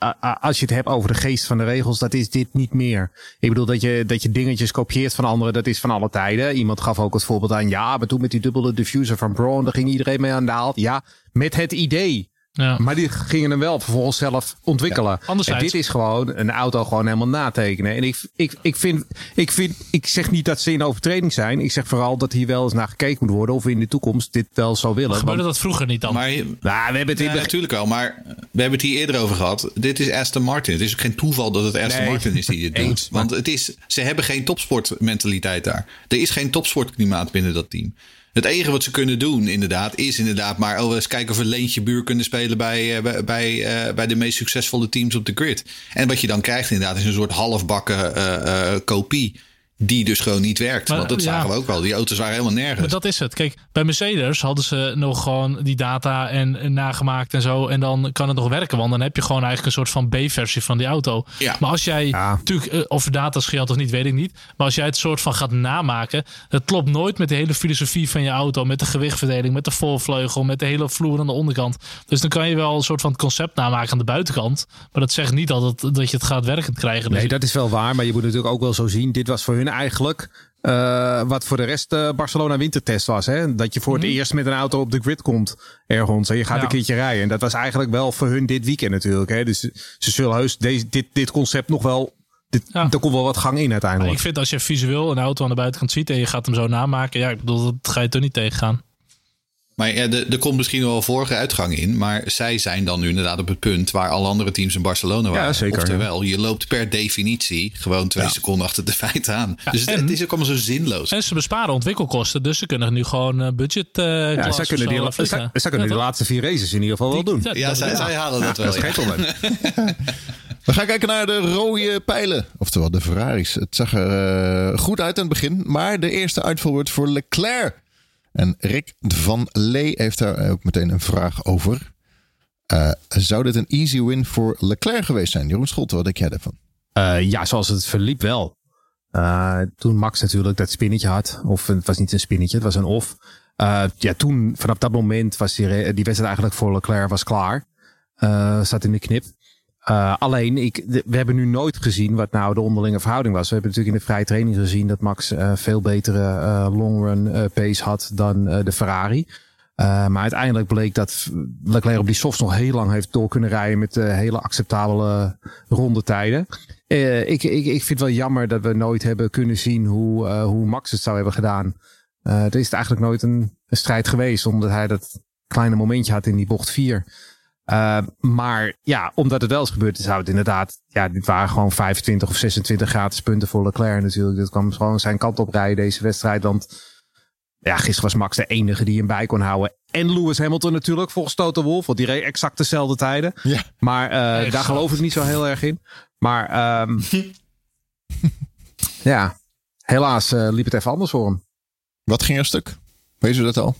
als je het hebt over de geest van de regels, dat is dit niet meer. Ik bedoel dat je, dat je dingetjes kopieert van anderen, dat is van alle tijden. Iemand gaf ook het voorbeeld aan, ja, maar toen met die dubbele diffuser van Braun, daar ging iedereen mee aan de haal. Ja, met het idee. Ja. Maar die gingen hem wel vervolgens zelf ontwikkelen. Ja, anderzijds- En dit is gewoon een auto gewoon helemaal natekenen. En ik, ik, ik, vind, ik, vind, ik zeg niet dat ze in overtreding zijn. Ik zeg vooral dat hier wel eens naar gekeken moet worden. Of we in de toekomst dit wel zou willen. Gebeurde Want, dat vroeger niet dan? Maar nou, we hebben het Ja, natuurlijk wel. Maar we hebben het hier eerder over gehad. Dit is Aston Martin. Het is ook geen toeval dat het Aston Nee. Martin is die dit Eens, doet. Want het is, ze hebben geen topsportmentaliteit daar. Er is geen topsportklimaat binnen dat team. Het enige wat ze kunnen doen, inderdaad, is inderdaad maar oh, eens kijken of we Leentje Buur kunnen spelen bij, eh, bij, eh, bij de meest succesvolle teams op de grid. En wat je dan krijgt, inderdaad, is een soort halfbakken eh, kopie. Die dus gewoon niet werkt. Maar, Want dat ja. zagen we ook wel. Die auto's waren helemaal nergens. Maar dat is het. Kijk, bij Mercedes hadden ze nog gewoon die data en, en nagemaakt en zo. En dan kan het nog werken. Want dan heb je gewoon eigenlijk een soort van B-versie van die auto. Ja. Maar als jij, Ja. natuurlijk, eh, of data scheelt of niet, weet ik niet. Maar als jij het soort van gaat namaken. Het klopt nooit met de hele filosofie van je auto. Met de gewichtverdeling, met de voorvleugel, met de hele vloer aan de onderkant. Dus dan kan je wel een soort van het concept namaken aan de buitenkant. Maar dat zegt niet dat, het, dat je het gaat werkend krijgen. Dus Nee, dat is wel waar. Maar je moet natuurlijk ook wel zo zien. Dit was voor hun eigenlijk eh, wat voor de rest eh, Barcelona wintertest was. Hè? Dat je voor het eerst met een auto op de grid komt ergens. En je gaat Ja. een keertje rijden. En dat was eigenlijk wel voor hun dit weekend natuurlijk. Hè? Dus ze zullen heus deze, dit, dit concept nog wel... Dit, Ja. Er komt wel wat gang in Maar uiteindelijk. ik vind als je visueel een auto aan de buitenkant ziet en je gaat hem zo namaken. Ja, ik bedoel, dat ga je toch niet tegengaan. Maar ja, er, komt misschien wel vorige uitgang in. Maar zij zijn dan nu inderdaad op het punt waar alle andere teams in Barcelona waren. Ja, zeker, Oftewel, je loopt per definitie gewoon twee seconden achter de feiten aan. dus het, en- het is ook allemaal zo zinloos. En ze besparen ontwikkelkosten, dus ze kunnen nu gewoon eh, budget eh Ja, zij kunnen, die, afvliegen. zij, zij kunnen Ja, die toch? laatste vier races in ieder geval wel doen. Ja, Ja, dat- zij, zij halen dat wel. Dat is ja. geen probleem. We gaan kijken naar de rode pijlen. Oftewel de Ferraris. Het zag er eh, goed uit aan het begin. Maar de eerste uitval wordt voor Leclerc. En Rick van Lee heeft daar ook meteen een vraag over. Eh, zou dit een easy win voor Leclerc geweest zijn? Jeroen Scholte, wat denk jij daarvan? Eh, ja, zoals het verliep wel. Eh, toen Max natuurlijk dat spinnetje had. Of het was niet een spinnetje, het was een off. Ja, toen, vanaf dat moment was die, die wedstrijd eigenlijk voor Leclerc was klaar. Zat in de knip. Eh, alleen, ik, we hebben nu nooit gezien wat nou de onderlinge verhouding was. We hebben natuurlijk in de vrije training gezien dat Max eh, veel betere run eh, pace had dan de Ferrari. Maar uiteindelijk bleek dat Leclerc op die softs nog heel lang heeft door kunnen rijden met hele acceptabele rondetijden. Ik, ik, ik vind het wel jammer dat we nooit hebben kunnen zien hoe, hoe Max het zou hebben gedaan. Er is eigenlijk nooit een, een strijd geweest, omdat hij dat kleine momentje had in die bocht 4. Eh, maar ja, omdat het wel is gebeurd, zou het inderdaad. Ja, dit waren gewoon 25 of 26 gratis punten voor Leclerc natuurlijk. Dat kwam gewoon zijn kant op rijden, deze wedstrijd. Want ja, gisteren was Max de enige die hem bij kon houden. En Lewis Hamilton natuurlijk, volgens Toto Wolff. Want die reed exact dezelfde tijden. Ja. Maar eh, daar geloof ik niet zo heel erg in. Maar ehm, ja, helaas eh, liep het even anders voor hem. Wat ging er stuk? Weet u dat al?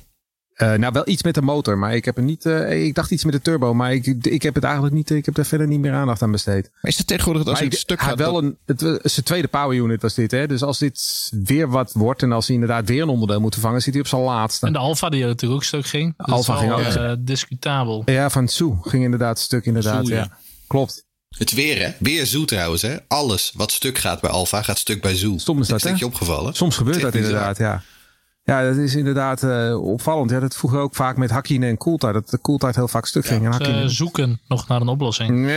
Eh, nou, wel iets met de motor, maar ik heb er niet. eh, ik dacht iets met de turbo, maar ik, ik heb het eigenlijk niet. Ik heb er verder niet meer aandacht aan besteed. Maar is het tegenwoordig dat als Maar het ik- stuk hij gaat... wel dat- een. Het was zijn tweede power unit was dit, hè? Dus als dit weer wat wordt en als hij inderdaad weer een onderdeel moet vervangen, zit hij op zijn laatste. En de Alfa die er natuurlijk ook stuk ging. Dat Alfa is ging ook eh, discutabel. Ja, van Sue ging inderdaad stuk, inderdaad. Ja. ja. Klopt. Het weer, hè? Weer Zoe trouwens, hè? Alles wat stuk gaat bij Alfa gaat stuk bij Zoe. Stom is dat, dat hè? je opgevallen? Soms gebeurt Het is dat inderdaad, ja. Ja, dat is inderdaad eh, opvallend. Ja, dat vroeger ook vaak met Hakkinen en Coulthard. Dat de Coulthard heel vaak stuk ging. En Hakkinen... zoeken nog naar een oplossing.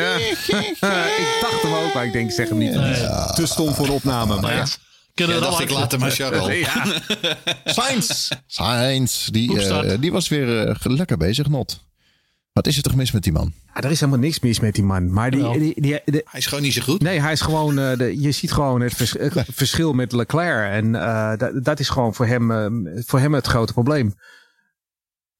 Ja. ik dacht hem ook, maar ik denk, zeg hem niet. Te stom voor de opname. Maar Ja. ja. Kunnen Ja, dacht ik later maar Charles. Ja. Sainz! Sainz, die, eh, die was weer eh, lekker bezig, Not. Wat is er toch mis met die man? Ja, er is helemaal niks mis met die man. Maar die, die, die, de- Hij is gewoon niet zo goed. nee, hij is gewoon. eh, de, je ziet gewoon het vers- verschil met Leclerc. En eh, dat, dat is gewoon voor hem, eh, voor hem het grote probleem.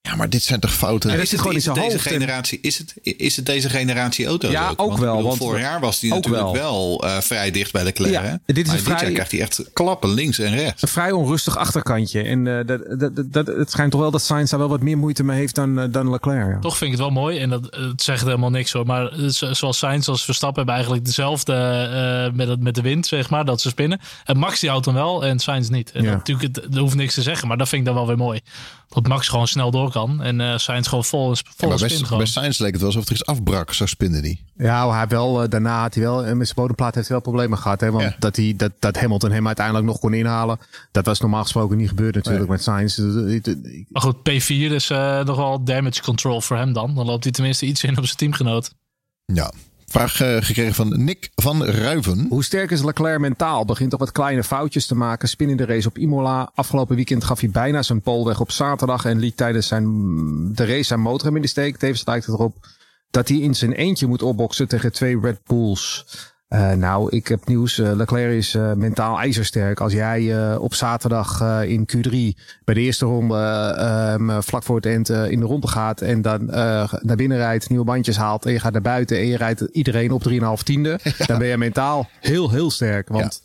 Ja, maar dit zijn toch fouten? Ja, dat is het, gewoon is in zijn deze hoofd en- generatie, is, het, is het deze generatie auto's Ja, ook? ook Want, ik wel, bedoel, want- vorig jaar was ook natuurlijk wel. wel, eh, vrij dicht bij Leclerc. Ja, hè? dit is maar een dit vrij- jaar krijgt hij echt klappen links en rechts. Een vrij onrustig achterkantje. En eh, dat, dat, dat, dat- het schijnt toch wel dat Sainz daar wel wat meer moeite mee heeft dan, eh, dan Leclerc. ja. Toch vind ik het wel mooi. En dat het zegt helemaal niks hoor. Maar zoals Sainz als Verstappen hebben eigenlijk dezelfde eh, met, het, met de wind, zeg maar. Dat ze spinnen. En Max die houdt hem wel en Sainz niet. En Ja. dat, natuurlijk, het, er hoeft niks te zeggen. Maar dat vind ik dan wel weer mooi. Dat Max gewoon snel door kan. En eh Sainz gewoon vol, vol Ja, maar spin bij, Sainz leek het wel alsof er iets afbrak. Zo spinde die. Ja, hij wel, eh, daarna had hij wel, eh, met zijn bodemplaat heeft hij wel problemen gehad. Hè? Want Ja. dat, hij, dat, dat Hamilton hem uiteindelijk nog kon inhalen. Dat was normaal gesproken niet gebeurd natuurlijk met Sainz. Dus, Maar goed, P4 is eh, nog wel damage control voor hem dan. Dan loopt hij tenminste iets in op zijn teamgenoot. Ja. Vraag eh, gekregen van Nick van Ruiven. Hoe sterk is Leclerc mentaal? Begint toch wat kleine foutjes te maken. Spin in de race op Imola. Afgelopen weekend gaf hij bijna zijn pole weg op zaterdag. En liet tijdens zijn, de race zijn motor in de steek. Tevens lijkt het erop dat hij in zijn eentje moet opboksen tegen twee Red Bulls. Eh, nou, ik heb nieuws. Eh, Leclerc is eh, mentaal ijzersterk. Als jij op zaterdag in Q3 bij de eerste ronde eh, ehm, vlak voor het eind in de ronde gaat en dan naar binnen rijdt, nieuwe bandjes haalt en je gaat naar buiten en je rijdt iedereen op 3,5 tiende, dan ben je mentaal heel, heel sterk. Want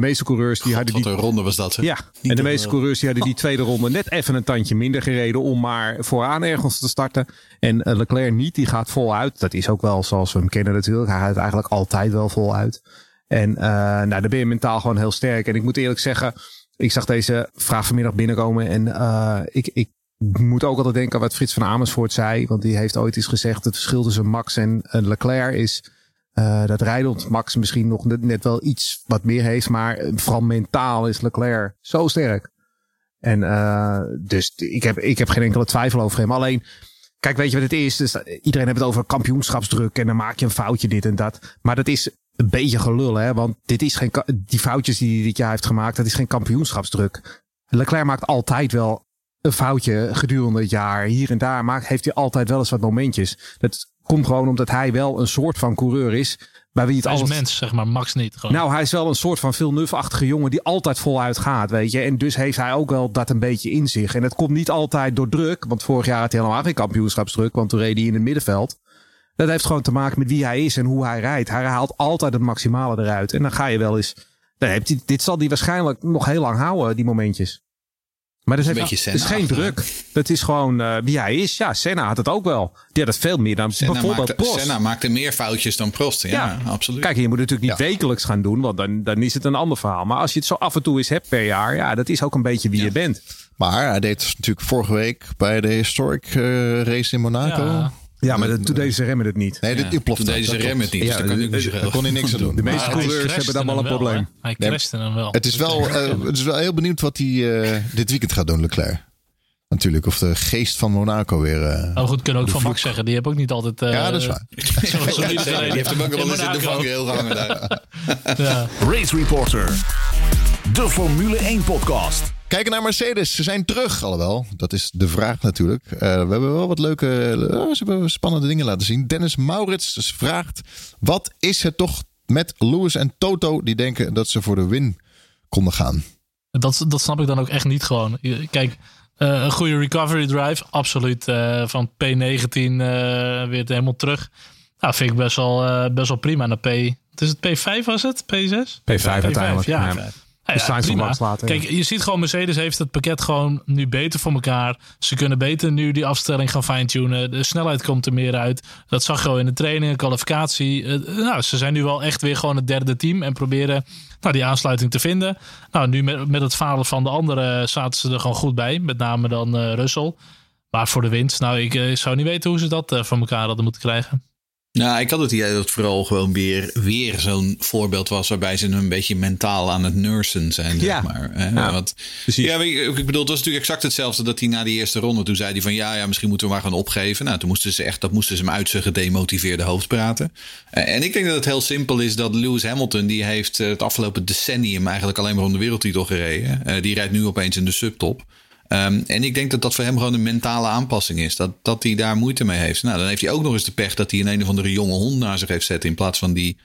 de meeste coureurs die hadden Wat die een ronde was dat. Hè? ja, en de meeste coureurs die hadden die tweede ronde net even een tandje minder gereden om maar vooraan ergens te starten. En eh, Leclerc niet, die gaat voluit. Dat is ook wel zoals we hem kennen natuurlijk. Hij gaat eigenlijk altijd wel voluit. En eh, nou, dan ben je mentaal gewoon heel sterk. En ik moet eerlijk zeggen, ik zag deze vraag vanmiddag binnenkomen en eh, ik, ik moet ook altijd denken aan wat Frits van Amersfoort zei. Want die heeft ooit eens gezegd, het verschil tussen Max en Leclerc is eh, dat rijdend Max misschien nog net, wel iets wat meer heeft. Maar eh, vooral mentaal is Leclerc zo sterk. En eh, dus ik heb, ik heb geen enkele twijfel over hem. Alleen, kijk, weet je wat het is? Dus, iedereen heeft het over kampioenschapsdruk. En dan maak je een foutje, dit en dat. Maar dat is een beetje gelul, hè? Want dit is geen, die foutjes die hij dit jaar heeft gemaakt, dat is geen kampioenschapsdruk. Leclerc maakt altijd wel een foutje gedurende het jaar. Hier en daar maakt, heeft hij altijd wel eens wat momentjes. Dat komt gewoon omdat hij wel een soort van coureur is. Bij wie het Hij is altijd... mens, zeg maar. Max niet. Gewoon. Nou, hij is wel een soort van Villeneuve-achtige jongen die altijd voluit gaat, weet je. En dus heeft hij ook wel dat een beetje in zich. En het komt niet altijd door druk, want vorig jaar had hij helemaal geen kampioenschapsdruk, want toen reed hij in het middenveld. Dat heeft gewoon te maken met wie hij is en hoe hij rijdt. Hij haalt altijd het maximale eruit. En dan ga je wel eens... Dan heb je, dit zal hij waarschijnlijk nog heel lang houden, die momentjes. Maar dat, een heeft, beetje het is geen druk. Dat is gewoon eh, wie hij is. Ja, Senna had het ook wel. Die had het veel meer dan Senna bijvoorbeeld maakte, Prost. Senna maakte meer foutjes dan Prost. Ja, Ja. absoluut. Kijk, je moet het natuurlijk niet wekelijks gaan doen, want dan, dan is het een ander verhaal. Maar als je het zo af en toe eens hebt per jaar, ja, dat is ook een beetje wie Ja. je bent. Maar hij deed dus natuurlijk vorige week bij de Historic eh, Race in Monaco. Ja. Ja, maar dat, toen deze remmen het niet. Nee, dit, Ja, toen deden ze dat remmen het niet, dus daar kan ik niet zoveel Daar kon hij niks aan doen. De meeste coureurs hebben dan wel een probleem. hè? Hij crashte hem wel. Het is wel, eh, het is wel heel benieuwd wat hij eh, dit weekend gaat doen, Leclerc. Natuurlijk, of de geest van Monaco weer... eh, Oh goed, kunnen we ook van Max zeggen. Die heb ook niet altijd... eh, ja, dat is waar. Ja, die heeft hem ook wel eens in de vangrail gehangen daar. Ja. Race Reporter. De Formule 1 podcast. Kijken naar Mercedes. Ze zijn terug, alhoewel. Dat is de vraag natuurlijk. Eh, we hebben wel wat leuke, eh, ze hebben spannende dingen laten zien. Dennis Maurits vraagt: wat is het toch met Lewis en Toto die denken dat ze voor de win konden gaan? Dat, dat snap ik dan ook echt niet gewoon. Kijk, eh, een goede recovery drive, absoluut. eh, van P19 eh, weer helemaal terug. Nou, vind ik best wel, eh, best wel prima. Naar P, wat is het P5 was het? P6? P5 uiteindelijk. ja. Ja. Ja, Max laten. Kijk, je ziet gewoon Mercedes heeft het pakket gewoon nu beter voor elkaar. Ze kunnen beter nu die afstelling gaan fine-tunen. De snelheid komt er meer uit. Dat zag je al in de training, de kwalificatie. Eh, nou, ze zijn nu wel echt weer gewoon het derde team en proberen nou, die aansluiting te vinden. Nou, nu met, met het falen van de anderen zaten ze er gewoon goed bij. Met name dan eh Russell. Maar voor de winst, nou, ik eh, zou niet weten hoe ze dat voor elkaar hadden moeten krijgen. Nou, ik had het idee dat het vooral gewoon weer, weer zo'n voorbeeld was waarbij ze een beetje mentaal aan het nursen zijn. Ja. Zeg maar. hè. Ja, Want, ja, ik bedoel, het was natuurlijk exact hetzelfde dat hij na die eerste ronde, toen zei hij van ja, ja, misschien moeten we maar gaan opgeven. Nou, toen moesten ze echt, dat moesten ze hem uit zijn gedemotiveerde hoofd praten. Eh, En ik denk dat het heel simpel is dat Lewis Hamilton, die heeft eh, het afgelopen decennium eigenlijk alleen maar om de wereldtitel gereden. Eh, die rijdt nu opeens in de subtop. Ehm, en ik denk dat dat voor hem gewoon een mentale aanpassing is. Dat, dat hij daar moeite mee heeft. Nou, dan heeft hij ook nog eens de pech dat hij een een of andere jonge hond naar zich heeft zetten. In plaats van die,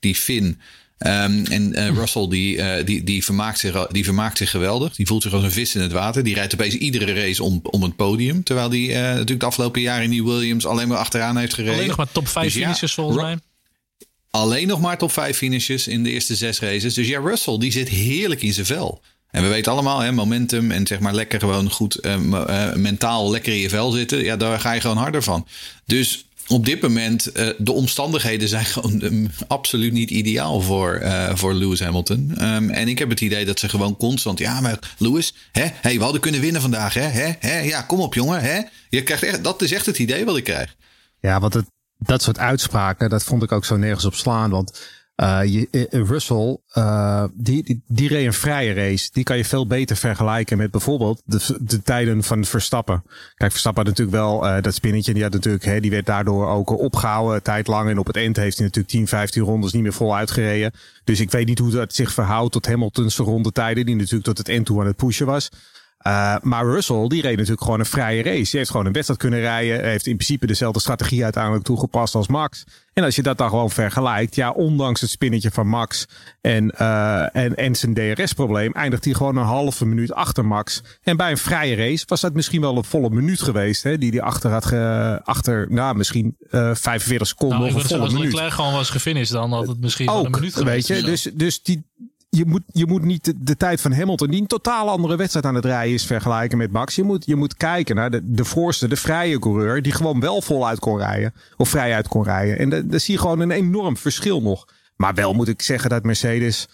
die Finn. Ehm, en eh, Russell die, eh, die, die, vermaakt zich, die vermaakt zich geweldig. Die voelt zich als een vis in het water. Die rijdt opeens iedere race om, om het podium. Terwijl hij eh, natuurlijk de afgelopen jaren in die Williams alleen maar achteraan heeft gereden. Alleen nog maar top 5 Dus ja, finishes volgens mij. Alleen nog maar top 5 finishes in de eerste zes races. Dus ja, Russell die zit heerlijk in zijn vel. En we weten allemaal, hè, momentum en zeg maar lekker gewoon goed eh, eh, mentaal lekker in je vel zitten. Ja, daar ga je gewoon harder van. Dus op dit moment, eh, de omstandigheden zijn gewoon eh, absoluut niet ideaal voor, voor Lewis Hamilton. Ehm, en ik heb het idee dat ze gewoon constant, ja, maar Lewis, hè, hey, we hadden kunnen winnen vandaag, hè, hè, hè, ja, kom op jongen, hè. Je krijgt echt, dat is echt het idee wat ik krijg. Ja, want het, dat soort uitspraken, dat vond ik ook zo nergens op slaan. Want eh, Russell, die, die, die een vrije race. Die kan je veel beter vergelijken met bijvoorbeeld de, de tijden van Verstappen. Kijk, Verstappen had natuurlijk wel dat spinnetje. Die, had natuurlijk, hè, die werd daardoor ook opgehouden tijd lang. En op het eind heeft hij natuurlijk 10, 15 rondes niet meer vol uitgereden. Dus ik weet niet hoe dat zich verhoudt tot Hamilton's rondetijden. Die natuurlijk tot het eind toe aan het pushen was. Uh, maar Russell, die reed natuurlijk gewoon een vrije race. Die heeft gewoon een wedstrijd kunnen rijden. Heeft in principe dezelfde strategie uiteindelijk toegepast als Max. En als je dat dan gewoon vergelijkt, ja, ondanks het spinnetje van Max en, uh, en, en zijn DRS-probleem, eindigt hij gewoon een halve minuut achter Max. En bij een vrije race was dat misschien wel een volle minuut geweest, hè, die hij achter had, ge, achter, nou, misschien uh, 45 seconden Nou, of een volle zeggen, als minuut. Leclerc gewoon was gefinished, dan had het misschien Ook, een minuut geweest. weet je, dus, dus die, je moet, je moet niet de, de, tijd van Hamilton, die een totaal andere wedstrijd aan het rijden is, vergelijken met Max. Je moet, je moet kijken naar de, de voorste, de vrije coureur, die gewoon wel voluit kon rijden. Of vrijuit kon rijden. En daar zie je gewoon een enorm verschil nog. Maar wel moet ik zeggen dat Mercedes,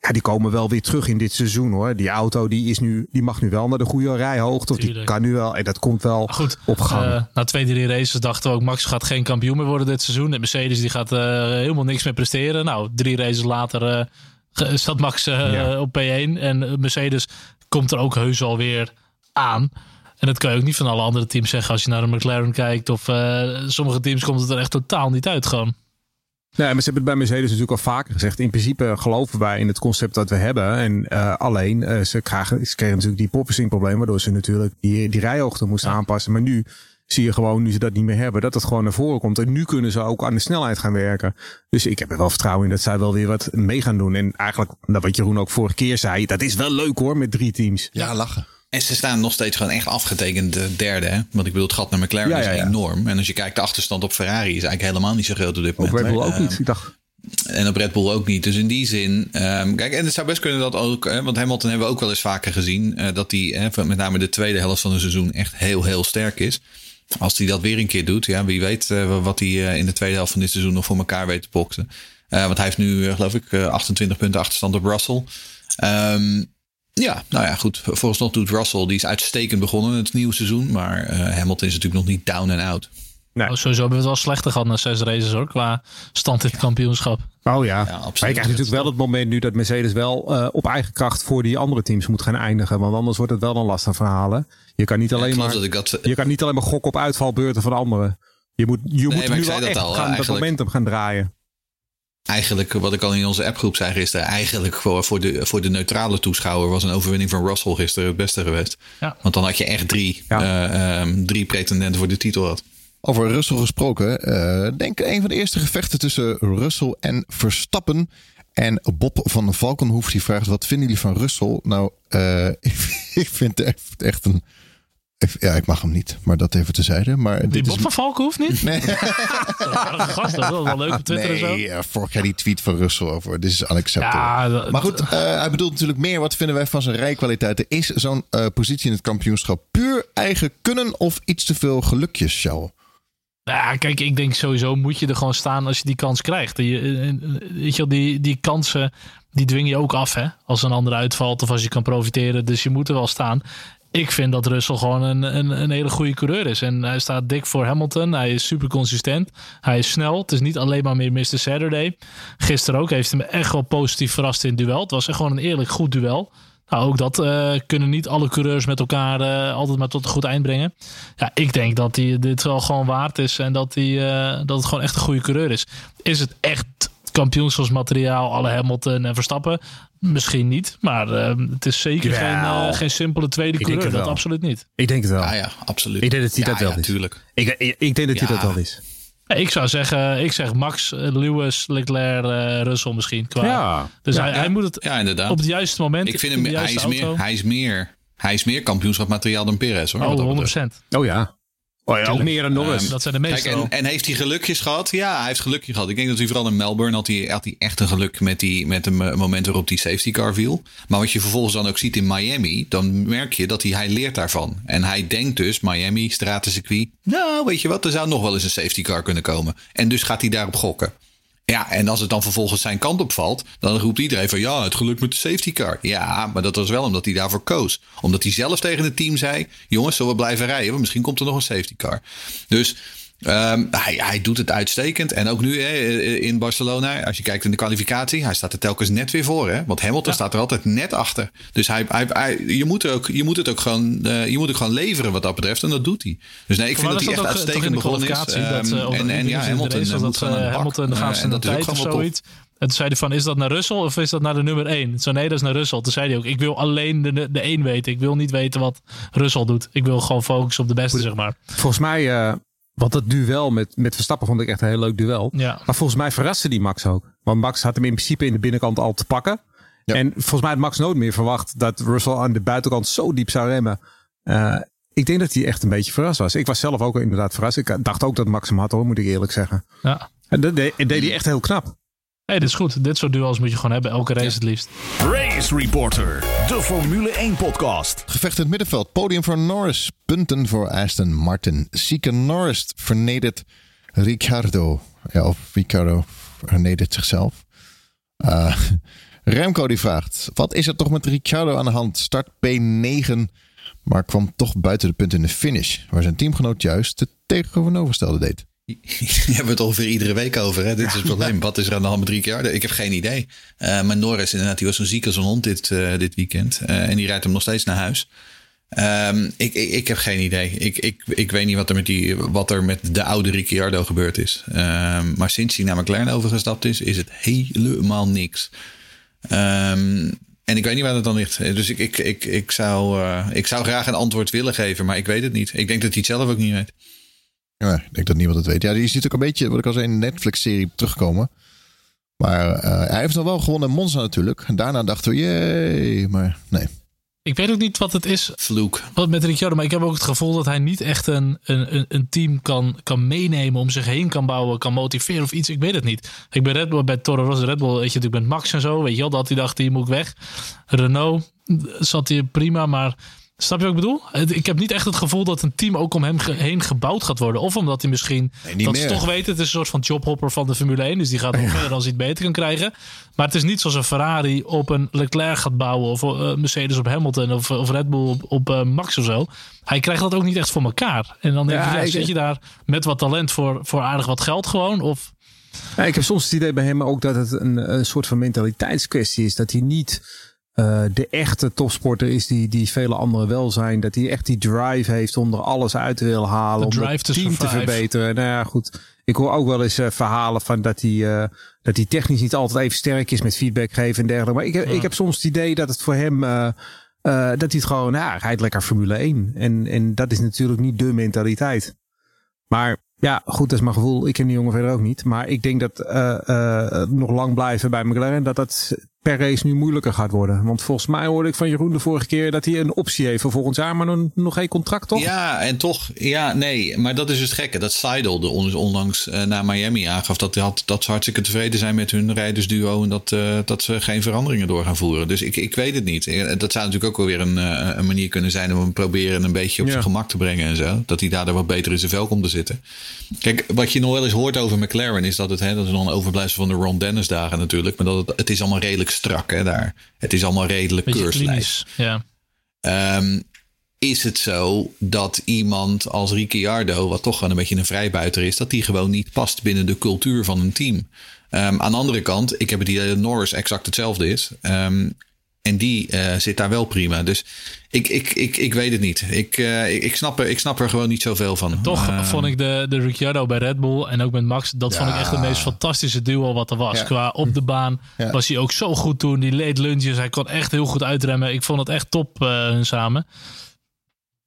ja, die komen wel weer terug in dit seizoen hoor. Die auto die is nu, die mag nu wel naar de goede rijhoogte. Of die kan nu wel. En dat komt wel Goed, op gang. eh, na twee, drie races dachten we ook, Max gaat geen kampioen meer worden dit seizoen. En Mercedes die gaat eh, helemaal niks meer presteren. Nou, drie races later eh, staat Max eh, Ja. op P1. En eh, Mercedes komt er ook heus alweer aan. En dat kan je ook niet van alle andere teams zeggen als je naar de McLaren kijkt. Of eh, sommige teams komt het er echt totaal niet uit gewoon. Nee, maar ze hebben het bij Mercedes natuurlijk al vaker gezegd. In principe geloven wij in het concept dat we hebben. En uh, alleen, uh, ze, krijgen, ze kregen natuurlijk die poppersing probleem. Waardoor ze natuurlijk die, die rijhoogte moesten ja. aanpassen. Maar nu zie je gewoon, nu ze dat niet meer hebben, dat het gewoon naar voren komt. En nu kunnen ze ook aan de snelheid gaan werken. Dus ik heb er wel vertrouwen in dat zij wel weer wat mee gaan doen. En eigenlijk, nou, wat Jeroen ook vorige keer zei, dat is wel leuk hoor, met drie teams. Ja, lachen. En ze staan nog steeds gewoon echt afgetekend derde. Hè? Want ik bedoel, het gat naar McLaren ja, ja, ja. is enorm. En als je kijkt, de achterstand op Ferrari is eigenlijk helemaal niet zo groot op dit moment. Op Red Bull ook niet, ik dacht. En op Red Bull ook niet. Dus in die zin. Um, kijk, en het zou best kunnen dat ook. Hè, want Hamilton hebben we ook wel eens vaker gezien. Uh, dat hij met name de tweede helft van het seizoen echt heel, heel sterk is. Als hij dat weer een keer doet, ja, wie weet uh, wat hij uh, in de tweede helft van dit seizoen nog voor elkaar weet te boksen. want hij heeft nu, geloof ik, 28 punten achterstand op Russell. Um, ja, nou ja, goed. Volgens nog doet Russell, die is uitstekend begonnen in het nieuwe seizoen. Maar Hamilton is natuurlijk nog niet down en out. Nee. Oh, sowieso hebben we het wel slechter gehad na zes races hoor, qua stand in het kampioenschap. Oh ja, ja absoluut. maar je krijgt natuurlijk wel het moment nu dat Mercedes wel uh, op eigen kracht voor die andere teams moet gaan eindigen. Want anders wordt het wel een lastig verhalen. Je kan niet alleen, ja, maar, dat... je kan niet alleen maar gokken op uitvalbeurten van anderen. Je moet, je nee, moet nu wel echt al, gaan, dat momentum gaan draaien eigenlijk, wat ik al in onze appgroep zei gisteren, eigenlijk voor, voor, de, voor de neutrale toeschouwer was een overwinning van Russell gisteren het beste geweest. Ja. Want dan had je echt drie, ja. uh, um, drie pretendenten voor de titel had. Over Russell gesproken, uh, denk een van de eerste gevechten tussen Russell en Verstappen. En Bob van Valkenhoef die vraagt: wat vinden jullie van Russell? Nou, uh, ik vind het echt, echt een ja, ik mag hem niet, maar dat even tezijde. Maar die dit Bob is... van Valken hoeft niet? Nee. gast, dat is wel leuk op Twitter nee, en zo. Ja, vorig jaar die tweet van Russell over, dit is unacceptable. Ja, dat, maar goed, uh, hij bedoelt natuurlijk meer, wat vinden wij van zijn rijkwaliteiten? Is zo'n uh, positie in het kampioenschap puur eigen kunnen of iets te veel gelukjes, Sjouw? Ja, kijk, ik denk sowieso moet je er gewoon staan als je die kans krijgt. Die, weet je, die, die kansen, die dwing je ook af, hè? Als een ander uitvalt of als je kan profiteren. Dus je moet er wel staan ik vind dat Russell gewoon een, een, een, hele goede coureur is. En hij staat dik voor Hamilton. Hij is super consistent. Hij is snel. Het is niet alleen maar meer Mr. Saturday. Gisteren ook heeft hij me echt wel positief verrast in het duel. Het was echt gewoon een eerlijk goed duel. Nou, ook dat uh, kunnen niet alle coureurs met elkaar uh, altijd maar tot een goed eind brengen. Ja, ik denk dat hij dit wel gewoon waard is en dat, hij, uh, dat het gewoon echt een goede coureur is. Is het echt kampioenschapsmateriaal alle Hamilton en Verstappen? Misschien niet, maar uh, het is zeker geen, uh, geen simpele tweede coureur. Dat absoluut niet. Ik denk het wel. Ja, ja absoluut. Ik denk dat hij ja, dat wel ja, is. Tuurlijk. Ik, ik, ik denk dat hij dat wel is. Ik zou zeggen, ik zeg Max, Lewis, Leclerc, uh, Russell misschien. Qua. Ja. Dus hij, hij moet het ja, inderdaad. op het juiste moment. Ik vind hem, hij is, meer, hij, is meer, hij is meer kampioenschapmateriaal dan Perez hoor. Oh, 100%. Oh ja. Oh ja, ook meer dan Norris. Um, dat zijn de meeste. Kijk, en, en, heeft hij gelukjes gehad? Ja, hij heeft gelukjes gehad. Ik denk dat hij vooral in Melbourne had hij, had hij echt een geluk met, die, met een moment waarop die safety car viel. Maar wat je vervolgens dan ook ziet in Miami, dan merk je dat hij, hij leert daarvan. En hij denkt dus, Miami, stratencircuit, nou weet je wat, er zou nog wel eens een safety car kunnen komen. En dus gaat hij daarop gokken. Ja, en als het dan vervolgens zijn kant op valt, dan roept iedereen van ja, het geluk met de safety car. Ja, maar dat was wel omdat hij daarvoor koos. Omdat hij zelf tegen het team zei: jongens, zullen we blijven rijden? Want misschien komt er nog een safety car. Dus Um, hij, hij, doet het uitstekend. En ook nu hè, in Barcelona, als je kijkt in de kwalificatie, hij staat er telkens net weer voor. Hè? Want Hamilton ja. staat er altijd net achter. Dus hij, hij, hij, je, moet er ook, je, moet het ook gewoon, uh, je moet het gewoon leveren wat dat betreft. En dat doet hij. Dus nee, ik vind dat hij echt ook, uitstekend begonnen is. Um, dat, uh, en, en ja, Hamilton race, dat, uh, Hamilton de gaafste uh, tijd of zoiets. En toen zei hij van, is dat naar Russell of is dat naar de nummer 1? Zo nee, dat is naar Russell. Toen zei hij ook, ik wil alleen de, de 1 weten. Ik wil niet weten wat Russell doet. Ik wil gewoon focussen op de beste, zeg maar. Volgens mij uh, want dat duel met, met Verstappen vond ik echt een heel leuk duel. Ja. Maar volgens mij verraste die Max ook. Want Max had hem in principe in de binnenkant al te pakken. Ja. En volgens mij had Max nooit meer verwacht dat Russell aan de buitenkant zo diep zou remmen. Uh, ik denk dat hij echt een beetje verrast was. Ik was zelf ook inderdaad verrast. Ik dacht ook dat Max hem had hoor, moet ik eerlijk zeggen. Ja. En dat deed, deed hij echt heel knap. Nee, dit is goed. Dit soort duels moet je gewoon hebben. Elke race ja. het liefst. Race Reporter, de Formule 1 podcast. Gevecht in het middenveld. Podium voor Norris. Punten voor Aston Martin. Zieke Norris vernedert Ricciardo. Ja, of Ricciardo vernedert zichzelf. Uh, Remco die vraagt. Wat is er toch met Ricciardo aan de hand? Start P9, maar kwam toch buiten de punten in de finish. Waar zijn teamgenoot juist het tegenovergestelde deed. Je hebben het ongeveer iedere week over. Hè? Dit is het probleem. Wat is er aan de hand met Ricciardo? Ik heb geen idee. Uh, maar Norris inderdaad, die was zo ziek als een hond dit, uh, dit weekend. Uh, en die rijdt hem nog steeds naar huis. Um, ik, ik, ik, heb geen idee. Ik, ik, ik weet niet wat er met, die, wat er met de oude Ricciardo gebeurd is. Um, maar sinds hij naar McLaren overgestapt is, is het helemaal niks. Um, en ik weet niet waar dat dan ligt. Dus ik, ik, ik, ik, zou, ik zou graag een antwoord willen geven, maar ik weet het niet. Ik denk dat hij het zelf ook niet weet. Ja, ik denk dat niemand het weet. Ja, die is natuurlijk een beetje, wat ik al zei, in een Netflix-serie terugkomen. Maar uh, hij heeft nog wel gewonnen in Monza natuurlijk. En daarna dachten we, jee, maar nee. Ik weet ook niet wat het is. Vloek. Wat met Ricciardo, maar ik heb ook het gevoel dat hij niet echt een, een, een team kan, kan meenemen, om zich heen kan bouwen, kan motiveren of iets. Ik weet het niet. Ik ben Red Bull, bij Toro Rosso Red Bull, weet je natuurlijk met Max en zo, weet je wel, dat hij dacht, die moet ik weg. Renault zat hij prima, maar Snap je wat ik bedoel? Ik heb niet echt het gevoel dat een team ook om hem heen gebouwd gaat worden. Of omdat hij misschien nee, dat ze toch weten. Het is een soort van jobhopper van de Formule 1. Dus die gaat nog ja. verder als hij het beter kan krijgen. Maar het is niet zoals een Ferrari op een Leclerc gaat bouwen. Of uh, Mercedes op Hamilton. Of, of Red Bull op, op uh, Max of zo. Hij krijgt dat ook niet echt voor elkaar. En dan denk ja, je, ja, zit je daar met wat talent voor, voor aardig wat geld gewoon? Of... Ja, ik heb soms het idee bij hem ook dat het een, een soort van mentaliteitskwestie is. Dat hij niet uh, de echte topsporter is die, die vele anderen wel zijn. Dat hij echt die drive heeft om er alles uit te willen halen. Om het team survive. te verbeteren. Nou ja, goed. Ik hoor ook wel eens uh, verhalen van dat hij, uh, dat hij technisch niet altijd even sterk is met feedback geven en dergelijke. Maar ik, ja. ik heb soms het idee dat het voor hem. dat hij het gewoon, nou, hij rijdt lekker Formule 1. En, en dat is natuurlijk niet de mentaliteit. Maar ja, goed, dat is mijn gevoel. Ik ken die jongen verder ook niet. Maar ik denk dat nog lang blijven bij McLaren, dat dat per race nu moeilijker gaat worden. Want volgens mij hoorde ik van Jeroen de vorige keer dat hij een optie heeft voor volgend jaar, maar nog, nog geen contract, toch? Ja, en toch, ja, nee. Maar dat is het gekke. Dat Seidel de on, onlangs uh, naar Miami aangaf dat, had, dat ze hartstikke tevreden zijn met hun rijdersduo en dat, uh, dat ze geen veranderingen door gaan voeren. Dus ik, ik weet het niet. Dat zou natuurlijk ook wel weer een, uh, een manier kunnen zijn om hem proberen een beetje op ja. zijn gemak te brengen en zo. Dat hij daardoor wat beter in zijn vel komt te zitten. Kijk, wat je nog wel eens hoort over McLaren is dat het, hè, dat is nog een overblijfsel van de Ron Dennis dagen natuurlijk, maar dat het, het is allemaal redelijk strak hè, daar. Het is allemaal redelijk keurslijf. Ja. Um, is het zo dat iemand als Ricciardo, wat toch gewoon een beetje een vrijbuiter is, dat die gewoon niet past binnen de cultuur van een team? Um, aan de andere kant, ik heb het idee dat Norris exact hetzelfde is. Um, en die uh, zit daar wel prima. Dus ik, ik, ik, ik weet het niet. Ik, uh, ik, ik, snap er, ik snap er gewoon niet zoveel van. Toch uh, vond ik de, de Ricciardo bij Red Bull en ook met Max... dat ja. vond ik echt de meest fantastische duo wat er was. Ja. Qua op de baan ja. was hij ook zo goed toen. Die leed lunches, hij kon echt heel goed uitremmen. Ik vond het echt top hun samen.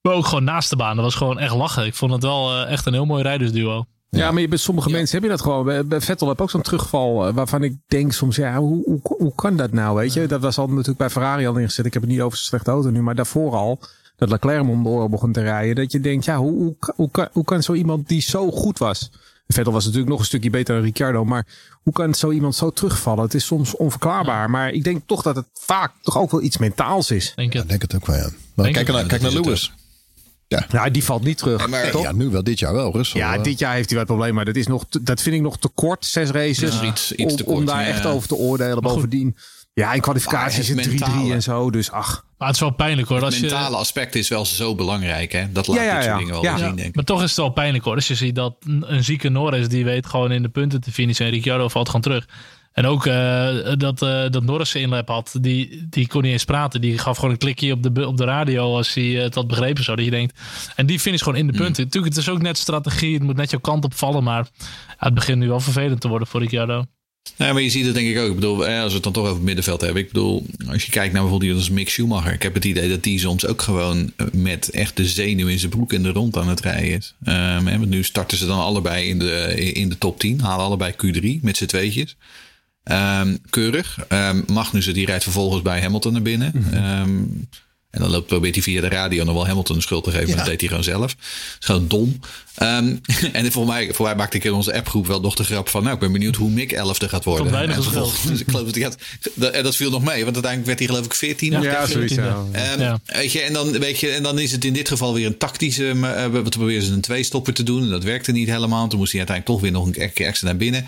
Maar ook gewoon naast de baan. Dat was gewoon echt lachen. Ik vond het wel echt een heel mooi rijdersduo. Ja, ja, maar bij sommige ja. mensen heb je dat gewoon. Bij Vettel heb ook zo'n terugval waarvan ik denk soms, ja, hoe, hoe, hoe kan dat nou, weet je? Dat was al natuurlijk bij Ferrari al ingezet. Ik heb het niet over zijn slechte auto nu, maar daarvoor al, dat Leclerc om de oren begon te rijden. Dat je denkt, ja, hoe, hoe, hoe, kan, hoe kan zo iemand die zo goed was? Vettel was natuurlijk nog een stukje beter dan Ricciardo, maar hoe kan zo iemand zo terugvallen? Het is soms onverklaarbaar, maar ik denk toch dat het vaak toch ook wel iets mentaals is. Denk het, ja, denk het ook wel, ja. Maar kijk, naar, kijk naar Lewis. Ja. ja, die valt niet terug. Ja, maar, ja, nu wel, dit jaar wel. Russell, ja, dit jaar heeft hij wel het probleem. Maar dat, is nog, dat vind ik nog te kort, zes races. Ja, iets, iets om, te kort, om daar echt over te oordelen. Bovendien, ja, in kwalificaties is het 3-3 en zo. Dus ach. Maar het is wel pijnlijk hoor. Het mentale je... aspect is wel zo belangrijk. Hè? Dat laat ja, ja, dit soort ja. dingen wel ja. zien, denk ik. Maar toch is het wel pijnlijk hoor. Als je ziet dat een zieke Norris, die weet gewoon in de punten te finishen. En Ricciardo valt gewoon terug. En ook uh, dat, uh, dat Norris inlap had, die, die kon niet eens praten. Die gaf gewoon een klikje op de, op de radio als hij het had begrepen. Zo, dat je denkt. En die finish gewoon in de punten. Mm. Natuurlijk, het is ook net strategie. Het moet net jouw kant opvallen. Maar ja, het begint nu wel vervelend te worden voor Ricciardo. Ja, maar je ziet het denk ik ook. Ik bedoel, als we het dan toch over het middenveld hebben. Ik bedoel, als je kijkt naar bijvoorbeeld als Mick Schumacher. Ik heb het idee dat die soms ook gewoon met echt de zenuw in zijn broek in de rond aan het rijden is. Um, want nu starten ze dan allebei in de, in de top 10. Halen allebei Q3 met z'n tweetjes. Um, keurig. Um, Magnussen die rijdt vervolgens bij Hamilton naar binnen. Mm -hmm. um, en dan loopt, probeert hij via de radio nog wel Hamilton de schuld te geven. Ja. Maar dat deed hij gewoon zelf. Dat is gewoon dom. en voor mij, voor mij maakte ik in onze appgroep wel nog de grap van... nou, ik ben benieuwd hoe Mick elfde gaat worden. weinig en dus ik geloof dat hij had, En dat viel nog mee. Want uiteindelijk werd hij geloof ik 14. Ja, ja. Weet je, en, dan, weet je, en dan is het in dit geval weer een tactische... Uh, we proberen ze een twee-stopper te doen. En dat werkte niet helemaal. Toen moest hij uiteindelijk toch weer nog een keer extra naar binnen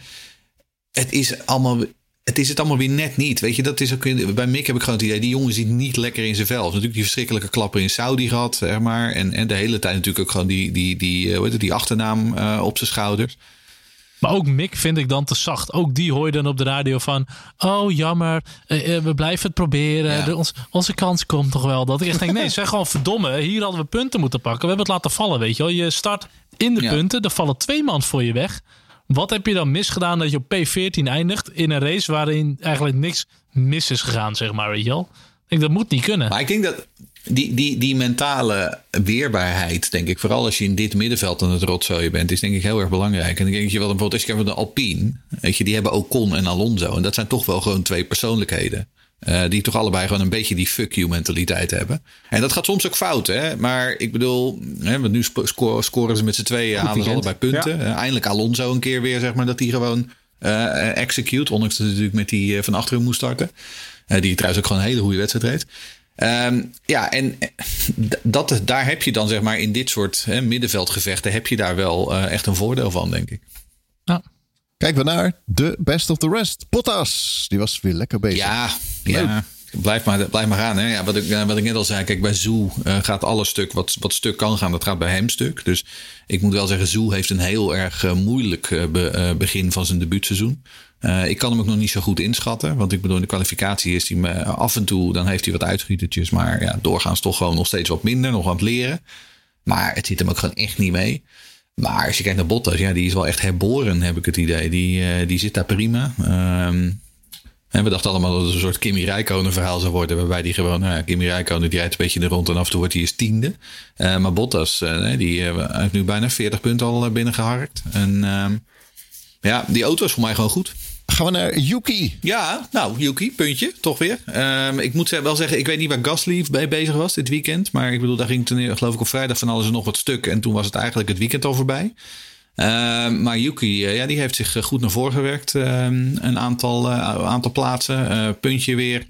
het is allemaal. Het is het allemaal weer net niet. Weet je, dat is ook. Bij Mick heb ik gewoon het idee. Die jongen zit niet lekker in zijn vel. Natuurlijk die verschrikkelijke klappen in Saudi gehad, zeg maar. En, en de hele tijd natuurlijk ook gewoon die, die, die, hoe heet het, die achternaam uh, op zijn schouders. Maar ook Mick vind ik dan te zacht. Ook die hoor je dan op de radio van... Oh, jammer. eh, eh, we blijven het proberen. Ja. De- ons, onze kans komt toch wel. Dat ik echt denk, nee, zeg gewoon verdomme. Hier hadden we punten moeten pakken. We hebben het laten vallen, weet je wel. Je start in de Ja. punten. Er vallen twee man voor je weg. Wat heb je dan misgedaan dat je op P14 eindigt... in een race waarin eigenlijk niks mis is gegaan, zeg maar, weet je. Ik denk, dat moet niet kunnen. Maar ik denk dat die, die, die mentale weerbaarheid, denk ik, vooral als je in dit middenveld aan het rotzooien bent, is denk ik heel erg belangrijk. En ik denk dat je wel bijvoorbeeld, als je kijkt naar de Alpine, weet je, die hebben Ocon en Alonso. En dat zijn toch wel gewoon twee persoonlijkheden. Eh, die toch allebei gewoon een beetje die fuck you mentaliteit hebben. En dat gaat soms ook fout, hè. Maar ik bedoel, hè, want nu sco- scoren ze met z'n tweeën, halen ze allebei punten. Eh, eindelijk Alonso een keer weer, zeg maar, dat hij gewoon eh, execute. Ondanks dat hij natuurlijk met die van achteren moest starten. Die trouwens ook gewoon een hele goede wedstrijd reed. Ehm, ja, en dat, daar heb je dan zeg maar in dit soort hè, middenveldgevechten... heb je daar wel echt een voordeel van, denk ik. Ja. Kijken we naar de best of the rest. Bottas, die was weer lekker bezig. Ja, ja. Blijf maar, blijf maar gaan. Hè. Ja, wat, ik, eh, wat ik net al zei, kijk, bij Zoe eh, gaat alles stuk wat, wat stuk kan gaan. Dat gaat bij hem stuk. Dus ik moet wel zeggen, Zoe heeft een heel erg eh, moeilijk be- begin van zijn debuutseizoen. Ik kan hem ook nog niet zo goed inschatten. Want ik bedoel, in de kwalificatie is hij me af en toe, dan heeft hij wat uitschietertjes. Maar ja, doorgaans toch gewoon nog steeds wat minder, nog aan het leren. Maar het zit hem ook gewoon echt niet mee. Maar als je kijkt naar Bottas, ja, die is wel echt herboren, heb ik het idee. Die, eh, die zit daar prima. Ehm, en we dachten allemaal dat het een soort Kimi Räikkönen verhaal zou worden. Waarbij die gewoon, nou ja, Kimi Räikkönen die rijdt een beetje er rond en af en toe wordt hij eens tiende. Eh, maar Bottas, eh, die heeft nu bijna 40 punten al eh, binnengeharkt. En ehm, ja, die auto is voor mij gewoon goed. Gaan we naar Yuki. Ja, nou, Yuki, puntje, toch weer. Ehm, ik moet wel zeggen, ik weet niet waar Gasly bij bezig was dit weekend. Maar ik bedoel, daar ging toen, geloof ik, op vrijdag van alles en nog wat stuk. En toen was het eigenlijk het weekend al voorbij. Ehm, maar Yuki, eh, ja, die heeft zich eh, goed naar voren gewerkt. Ehm, een aantal, eh, aantal plaatsen, eh, puntje weer.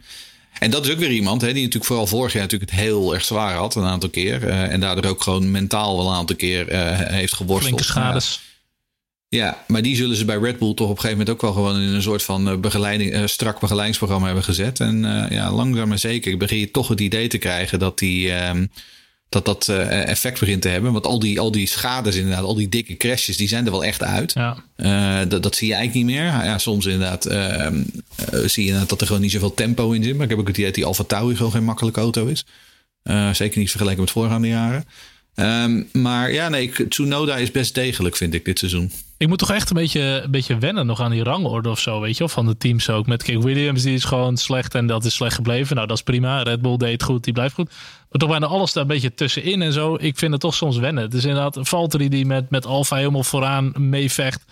En dat is ook weer iemand hè, die natuurlijk vooral vorig jaar natuurlijk het heel erg zwaar had. Een aantal keer. eh, en daardoor ook gewoon mentaal wel een aantal keer eh, heeft geworsteld. Flinke schades. Ja, maar die zullen ze bij Red Bull toch op een gegeven moment ook wel gewoon in een soort van eh, begeleiding, eh, strak begeleidingsprogramma hebben gezet. En eh, ja, langzaam maar zeker begin je toch het idee te krijgen dat die, ehm, dat, dat effect begint te hebben. Want al die, al die schades inderdaad, al die dikke crashes, die zijn er wel echt uit. Ja. Dat, dat zie je eigenlijk niet meer. Ja, soms inderdaad ehm, eh, zie je inderdaad dat er gewoon niet zoveel tempo in zit. Maar ik heb ook het idee dat die Alfa Tauri gewoon geen makkelijke auto is. Zeker niet vergeleken met voorgaande jaren. Ehm, maar ja, nee, Tsunoda is best degelijk, vind ik, dit seizoen. Ik moet toch echt een beetje, een beetje wennen nog aan die rangorde of zo, weet je wel, van de teams ook. Met kijk, Williams die is gewoon slecht en dat is slecht gebleven. Nou, dat is prima. Red Bull deed goed, die blijft goed. Maar toch bijna alles daar een beetje tussenin en zo. Ik vind het toch soms wennen. Het is inderdaad Valtteri die met, met Alfa helemaal vooraan meevecht.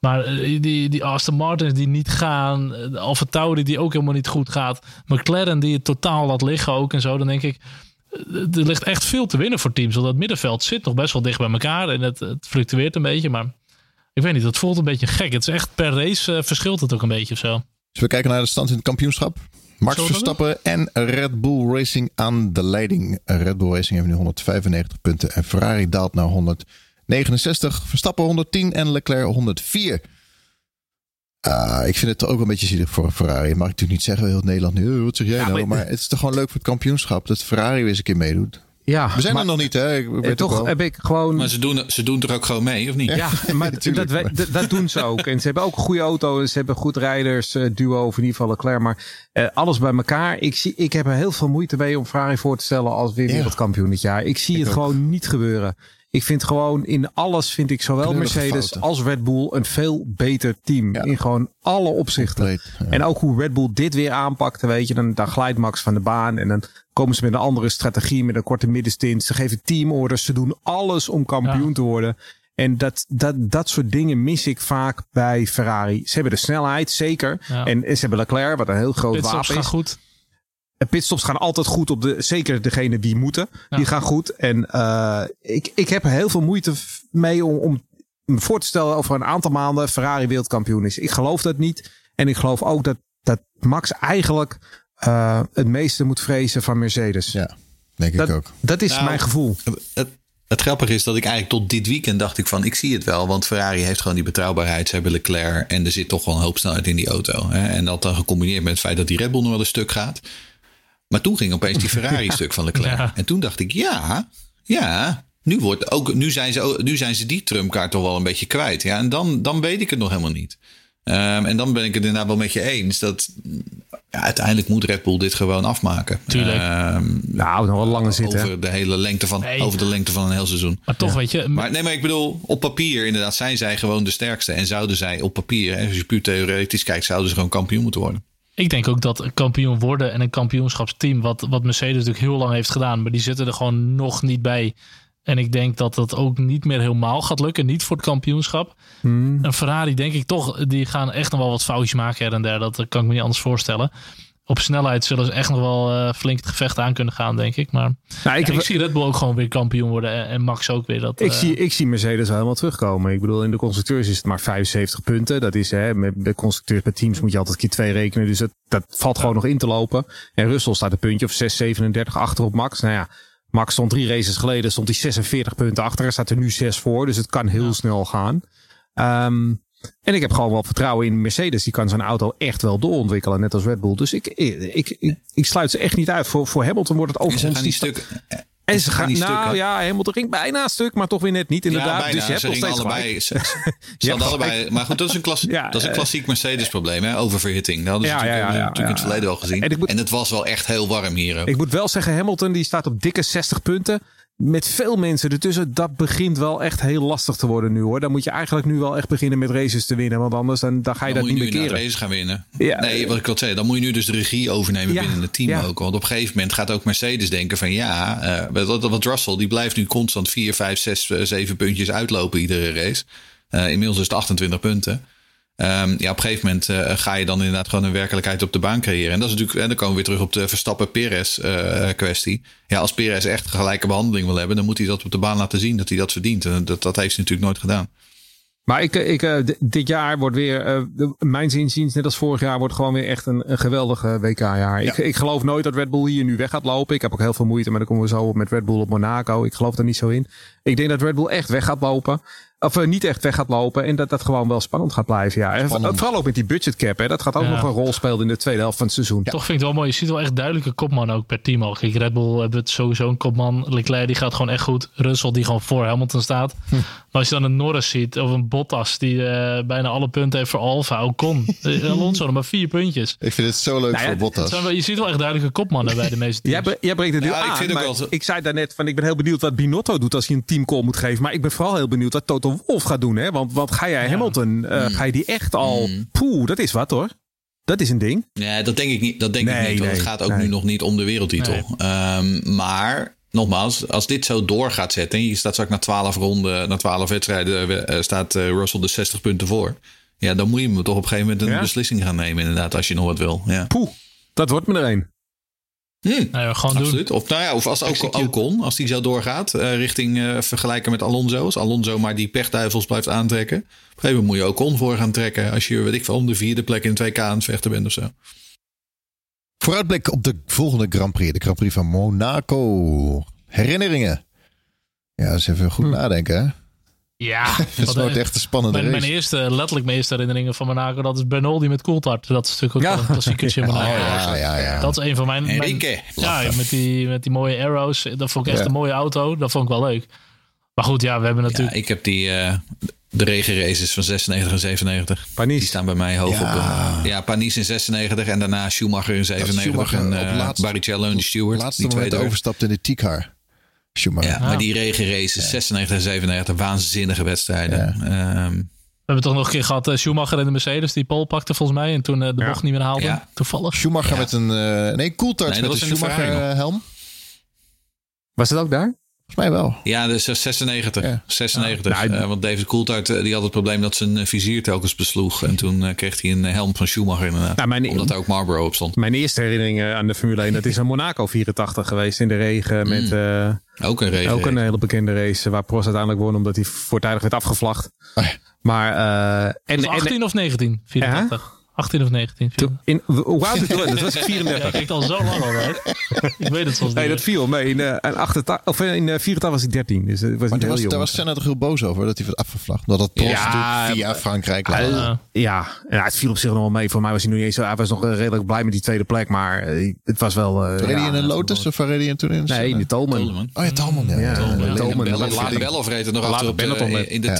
Maar eh, die, die Aston Martins die niet gaan. Alfa Tauri die ook helemaal niet goed gaat. McLaren die het totaal laat liggen ook en zo. Dan denk ik, eh, er ligt echt veel te winnen voor teams. Want dat middenveld zit nog best wel dicht bij elkaar. En het fluctueert een beetje, maar... Ik weet niet, dat voelt een beetje gek. Het is echt per race eh, verschilt het ook een beetje of zo. Dus we kijken naar de stand in het kampioenschap. Max Verstappen en Red Bull Racing aan de leiding. Red Bull Racing heeft nu 195 punten en Ferrari daalt naar 169. Verstappen 110 en Leclerc 104. Ah, ik vind het ook een beetje zielig voor Ferrari. Mag ik natuurlijk niet zeggen, heel Nederland nu. "Eh, Wat zeg jij nou? maar- Maar het is toch gewoon leuk voor het kampioenschap dat Ferrari weer eens een keer meedoet. Ja, We zijn maar, er nog niet, hè? Ik eh, weet toch wel. heb ik gewoon... Maar ze doen, ze doen er ook gewoon mee, of niet? Ja, maar natuurlijk, dat, we- dat, dat doen ze ook. En ze hebben ook een goede auto. en Ze hebben goed rijders, eh, duo, of in ieder geval Leclerc. Maar eh, alles bij elkaar. Ik, zie, ik heb er heel veel moeite mee om Ferrari voor te stellen als weer wereldkampioen dit jaar. Ik zie Ik het ook. gewoon niet gebeuren. Ik vind gewoon in alles vind ik zowel Mercedes fouten. als Red Bull een veel beter team. Ja. In gewoon alle opzichten. Compleet, ja. En ook hoe Red Bull dit weer aanpakte, weet je. Dan, dan glijdt Max van de baan en dan komen ze met een andere strategie, met een korte middenstint. Ze geven teamorders, ze doen alles om kampioen Ja. te worden. En dat, dat, dat soort dingen mis ik vaak bij Ferrari. Ze hebben de snelheid, zeker. Ja. En, en ze hebben Leclerc, wat een heel groot Pitstops wapen gaan is. goed. En pitstops gaan altijd goed op de, zeker degene die moeten. Ja. Die gaan goed. En eh, ik, ik heb er heel veel moeite mee om, om me voor te stellen over een aantal maanden Ferrari wereldkampioen is. Ik geloof dat niet. En ik geloof ook dat, dat Max eigenlijk eh, het meeste moet vrezen van Mercedes. Ja, denk ik dat, ook. dat is Nou, mijn gevoel. Het, het grappige is dat ik eigenlijk tot dit weekend dacht ik van, ik zie het wel. Want Ferrari heeft gewoon die betrouwbaarheid. Ze hebben Leclerc en er zit toch wel een hoop snelheid in die auto. Hè? En dat dan gecombineerd met het feit dat die Red Bull nog wel een stuk gaat. Maar toen ging opeens die Ferrari stuk van Leclerc. Ja. En toen dacht ik, ja, ja, nu, wordt ook, nu, zijn ze, nu zijn ze die trumkaart toch wel een beetje kwijt. Ja, en dan, dan weet ik het nog helemaal niet. Ehm, en dan ben ik het inderdaad wel met je eens dat ja, uiteindelijk moet Red Bull dit gewoon afmaken. Tuurlijk. Ehm, Nou, nog wel langer zitten. over de hele lengte van, Nee. over de lengte van een heel seizoen. Maar toch, weet je, Maar nee, maar ik bedoel, op papier inderdaad zijn zij gewoon de sterkste. En zouden zij op papier, hè, als je puur theoretisch kijkt, zouden ze gewoon kampioen moeten worden. Ik denk ook dat een kampioen worden en een kampioenschapsteam, wat, wat Mercedes natuurlijk heel lang heeft gedaan, maar die zitten er gewoon nog niet bij. En ik denk dat dat ook niet meer helemaal gaat lukken. Niet voor het kampioenschap. Hmm. Een Ferrari, denk ik toch, die gaan echt nog wel wat foutjes maken her en der. Dat kan ik me niet anders voorstellen. Op snelheid zullen ze echt nog wel eh, flink het gevecht aan kunnen gaan, denk ik. Maar Nou, ik, ja, heb- ik zie Red Bull ook gewoon weer kampioen worden. En, en Max ook weer. Dat, Ik, eh, zie, ik zie Mercedes wel helemaal terugkomen. Ik bedoel, in de constructeurs is het maar 75 punten. Dat is, hè, met de constructeurs bij teams moet je altijd keer twee rekenen. Dus dat, dat valt gewoon nog in te lopen. En Russell staat een puntje of 6, 37 achter op Max. Nou ja, Max stond drie races geleden, stond hij 46 punten achter. Er staat er nu 6 voor, dus het kan heel snel gaan. Ehm, en ik heb gewoon wel vertrouwen in Mercedes. Die kan zijn auto echt wel doorontwikkelen, net als Red Bull. Dus ik, ik, ik, ik sluit ze echt niet uit. Voor, voor Hamilton wordt het overigens... die stuk. en ze gaan, nou stuk, ja, Hamilton ging bijna stuk, maar toch weer net niet inderdaad. Ja, bijna. dus je hebt nog steeds allebei. Ze, allebei. Maar goed, dat is een, klas, Ja, dat is een eh, klassiek Mercedes-probleem, hè? Oververhitting. Dat hadden ze Ja, natuurlijk, in het verleden al gezien. En En, het was wel echt heel warm hier. ook. Ik moet wel zeggen, Hamilton die staat op dikke 60 punten. Met veel mensen ertussen. Dat begint wel echt heel lastig te worden nu hoor. Dan moet je eigenlijk nu wel echt beginnen met races te winnen. Want anders dan, dan ga je dan dat moet je niet nu meer naar keren. race gaan winnen. Ja, nee, wat ik wil zeggen, dan moet je nu dus de regie overnemen Ja, binnen het team ja. ook. Want op een gegeven moment gaat ook Mercedes denken van ja, eh wat, wat Russell die blijft nu constant 4, 5, 6, 7 puntjes uitlopen iedere race. Eh, inmiddels is het 28 punten. Ehm, ja, op een gegeven moment eh, ga je dan inderdaad gewoon een werkelijkheid op de baan creëren. En dat is natuurlijk, en dan komen we weer terug op de Verstappen-Perez eh, kwestie. Ja, als Perez echt gelijke behandeling wil hebben, dan moet hij dat op de baan laten zien dat hij dat verdient. En dat, dat heeft hij natuurlijk nooit gedaan. Maar ik, ik, eh, d- dit jaar wordt weer, mijn zinziens, net als vorig jaar, wordt gewoon weer echt een, een geweldige WK-jaar. Ik, ik geloof nooit dat Red Bull hier nu weg gaat lopen. Ik heb ook heel veel moeite, maar dan komen we zo op met Red Bull op Monaco. Ik geloof daar niet zo in. Ik denk dat Red Bull echt weg gaat lopen. Of eh, niet echt weg gaat lopen. En dat dat gewoon wel spannend gaat blijven. Ja. En vooral ook met die budgetcap. Hè. Dat gaat ook Ja. nog een rol spelen in de tweede helft van het seizoen. Toch vind ik het wel mooi. Je ziet wel echt duidelijke kopman ook per team al. Kijk, Red Bull hebben het sowieso een kopman. Leclerc die gaat gewoon echt goed. Russell die gewoon voor Hamilton staat. Maar als je dan een Norris ziet of een Bottas die eh, bijna alle punten heeft voor Alfa. Ocon. Eh, Alonso nog maar vier puntjes. Ik vind het zo leuk Nou ja, voor Bottas. wel- je ziet wel echt duidelijke kopmannen bij de meeste teams. jij brengt het nu Ja, ik aan, vind ook maar wel- ik zei daarnet van ik ben heel benieuwd wat Binotto doet als hij een teamcall moet geven. Maar ik ben vooral heel benieuwd wat Toto Wolff gaat doen. Hè? Want, want ga jij Hamilton, eh, Hmm. ga je die echt al... Poeh, dat is wat hoor. Dat is een ding. Nee, dat denk ik niet. Dat denk Nee, ik niet. Want nee, het gaat ook nee. nu nog niet om de wereldtitel. Ehm, maar nogmaals, als dit zo door gaat zetten. En je staat straks na 12 ronden, na 12 wedstrijden, eh, staat eh, Russell de 60 punten voor. Ja, dan moet je hem toch op een gegeven moment een Ja? beslissing gaan nemen, inderdaad, als je nog wat wil. Ja. Poeh, dat wordt me er een. Hm, Nou ja, gewoon doen. absoluut. Of, nou ja, of als ook Execute. Ocon, als die zo doorgaat, eh, richting eh, vergelijken met Alonso. Als Alonso maar die pechduivels blijft aantrekken. Op een gegeven moment moet je Ocon voor gaan trekken. Als je, weet ik veel, om de vierde plek in 2K aan het vechten bent of zo. Vooruitblik op de volgende Grand Prix. De Grand Prix van Monaco. Herinneringen. Ja, eens even goed nadenken. Hè? Ja, Het wat, wordt eh, echt een spannende mijn, mijn race. eerste, letterlijk mijn eerste herinneringen van Monaco, dat is Bernoldi met Coulthard. Dat is natuurlijk ook Ja. wel een klassiekertje in Oh, Monaco. ja, ja, ja. Dat is een van mijn... mijn ja, met die, met die mooie arrows. Dat vond ik echt Ja. een mooie auto. Dat vond ik wel leuk. Maar goed, ja, we hebben Ja, natuurlijk... ik heb die, eh, de regenraces van 96 en 97. Die Panis. staan bij mij hoog Ja. op. de- ja, Panis in 96 en daarna Schumacher in 97 Schumacher en eh, laatste- Barrichello en de Stewart. laatste die twee moment overstapt in de T-car. Schumacher. Ja, maar die regenraces 96 en 97, waanzinnige wedstrijden. Ehm, We hebben toch nog een keer gehad eh, Schumacher en de Mercedes die pole pakte volgens mij. En toen eh, de Ja. bocht niet meer haalde. Ja. Toevallig. Schumacher met een... eh nee, Coulthard Nee, met een was in de Schumacher Ferrari eh, helm. Was het ook daar? Volgens mij wel. ja, dus eh, 96. Ja. 96. Ja. Nou, Eh, want David Coulthard eh, die had het probleem dat zijn eh, vizier telkens besloeg. En toen eh, kreeg hij een helm van Schumacher inderdaad. Nou, mijn- omdat er ook Marlboro op stond. Mijn eerste herinneringen aan de Formule 1, dat is aan Monaco 84 geweest in de regen. Met eh, Ook een regen. ook een hele bekende race waar Prost uiteindelijk won omdat hij voortijdig werd afgevlacht. Oh ja. Maar, eh, en, 18 of 19? 84. 18 of 19. Toen- In, hoe oud toen? Dat was ik Ja, 34. ik kijk al zo lang al uit. ik weet het soms Nee, dat viel mee. In, eh, in, 88, of in eh, 84 was ik 13. Dus het was Maar niet daar heel was, jong. daar was Senna toch heel boos over dat hij werd afgevlacht. Dat het Prost Ja, via Frankrijk lag. Eh, ja, en het viel op zich nog wel mee. Voor mij was hij nog niet eens zo. Hij was nog eh, redelijk blij met die tweede plek. Maar eh, het was wel. eh, Reed hij in een Lotus of reed hij toen in? Nee, in de Tolman. Tolman. Oh ja, Talman. Ja, Ja. Lelijk- Tolman. lelijk- Bellof reed er nog Later achter de, in de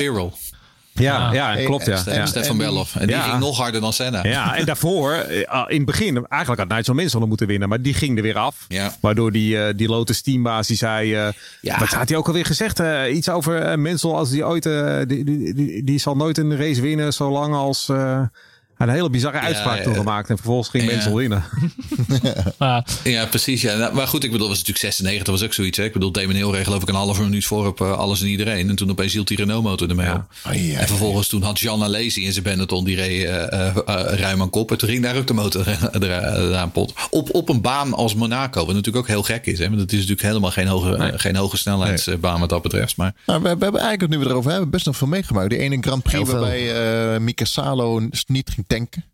Ja. Tyrrell. Ja, klopt. Ja. en- ja. Stefan en- Bellof. En die ging nog harder dan Senna. Ja, en daarvoor, eh, in het begin, eigenlijk had Nigel Mansell moeten winnen. Maar die ging er weer af. Ja. Waardoor die, eh, die Lotus teambaas, die zei... eh, Ja. Wat had hij ook alweer gezegd? eh, iets over Mansell als die ooit... die, die, die, die zal nooit een race winnen zolang als... eh, een hele bizarre uitspraak ja, toen ja. gemaakt. En vervolgens ging Ja. Mansell winnen. Ja, precies. Ja. Nou, Maar goed, ik bedoel, was natuurlijk 96, was ook zoiets. Hè? Ik bedoel, Damon Hill reed geloof ik een halve minuut voor op eh, alles en iedereen. En toen opeens hield die Renault motor ermee op. Oh, ja, En vervolgens toen had Jean Alesi in zijn Benetton, die reed eh, eh, eh, ruim aan kop. En toen ging daar ook de motor eraan eraan pot. Op, op een baan als Monaco, wat natuurlijk ook heel gek is. Hè? Want het is natuurlijk helemaal geen hoge, eh, geen hoge snelheidsbaan wat dat betreft. Maar Nou, we, we hebben eigenlijk, nu we erover hebben, best nog veel meegemaakt. Die ene Grand Prix waarbij eh Mika Salo niet ging tanken.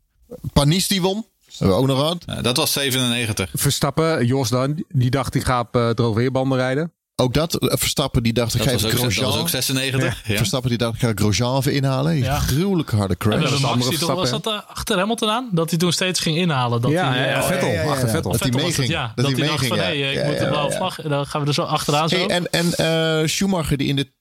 Panis die won. Hebben we ook nog gehad. eh, dat was 97. Verstappen, Jos dan, die dacht die gaat op uh, droogweerbanden rijden. Ook dat. eh, Verstappen die dacht, ik ga even ook, dat was Grosjean. ook 96. Ja. Verstappen die dacht, ik ga Grosjean even inhalen. Ja. Gruwelijk harde crash. Max, die toch, was dat eh, achter Hamilton aan? Dat hij toen steeds ging inhalen. Dat ja, hij, ja, eh, Vettel, ja, ja, ja. achter Vettel. Dat hij meeging. ja. Dat Dat, hij dacht van, meeging, hé, ja. ik Ja, moet de blauwe ja. vlag. En dan gaan we er zo achteraan zo. Hey, en en eh, Schumacher die in de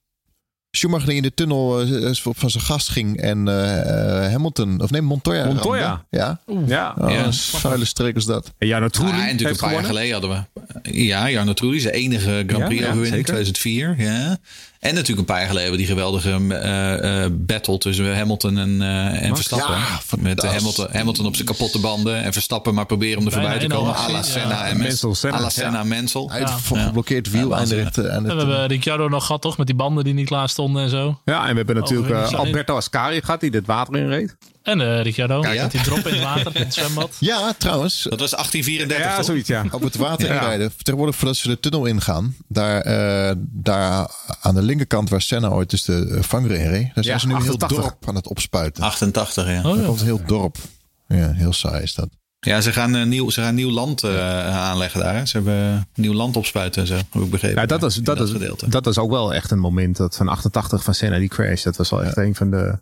Schumacher die in de tunnel eh, van zijn gast ging en eh, eh, Hamilton, of nee, Montoya. Montoya. ramde. Ja. Ja, Oh, Ja. een vuile streek is dat. en Jarno Ah, Trulli en natuurlijk een paar jaar geleden hadden we. Ja, Jarno Trulli, zijn enige Grand Ja, Prix ja, overwinning, zeker. 2004. Ja. En natuurlijk een paar jaar geleden die geweldige eh, eh, battle tussen Hamilton en, eh, en Verstappen. Ja, Met. Hamilton, Hamilton op zijn kapotte banden en Verstappen maar proberen om er voorbij te komen. à la ja. Senna en Mansell, Mansell. Senna, À la ja. Senna en Mansell. Hij heeft Ja. voor geblokkeerd wiel Ja, aan de waanzinnig. rechte. Aan En we hebben Ricciardo nog gehad, toch? Met die banden die niet klaar stonden en zo. Ja, en we hebben natuurlijk eh, Overwinning. Alberto Ascari gehad, die dit water in reed. En eh Ricciardo, Ja, ja. met die drop in het water, in het zwembad. Ja, trouwens. Dat was 1834 Ja, toch? zoiets, ja. Op het water Ja. inrijden. Tegenwoordig voordat ze de tunnel ingaan. Daar, eh, daar aan de linkerkant waar Senna ooit dus de eh, vangrail reed. Daar zijn Ja, ze nu een heel 88. dorp aan het opspuiten. 88, ja. Oh, ja. komt een heel dorp. Ja, heel saai is dat. Ja, ze gaan, nieuw, ze gaan nieuw land eh, aanleggen daar. Hè. Ze hebben nieuw land opspuiten en zo, heb ik begrepen. Ja, dat, was, dat, is, gedeelte. dat was ook wel echt een moment dat van 88 van Senna die crash. Dat was wel echt een van de.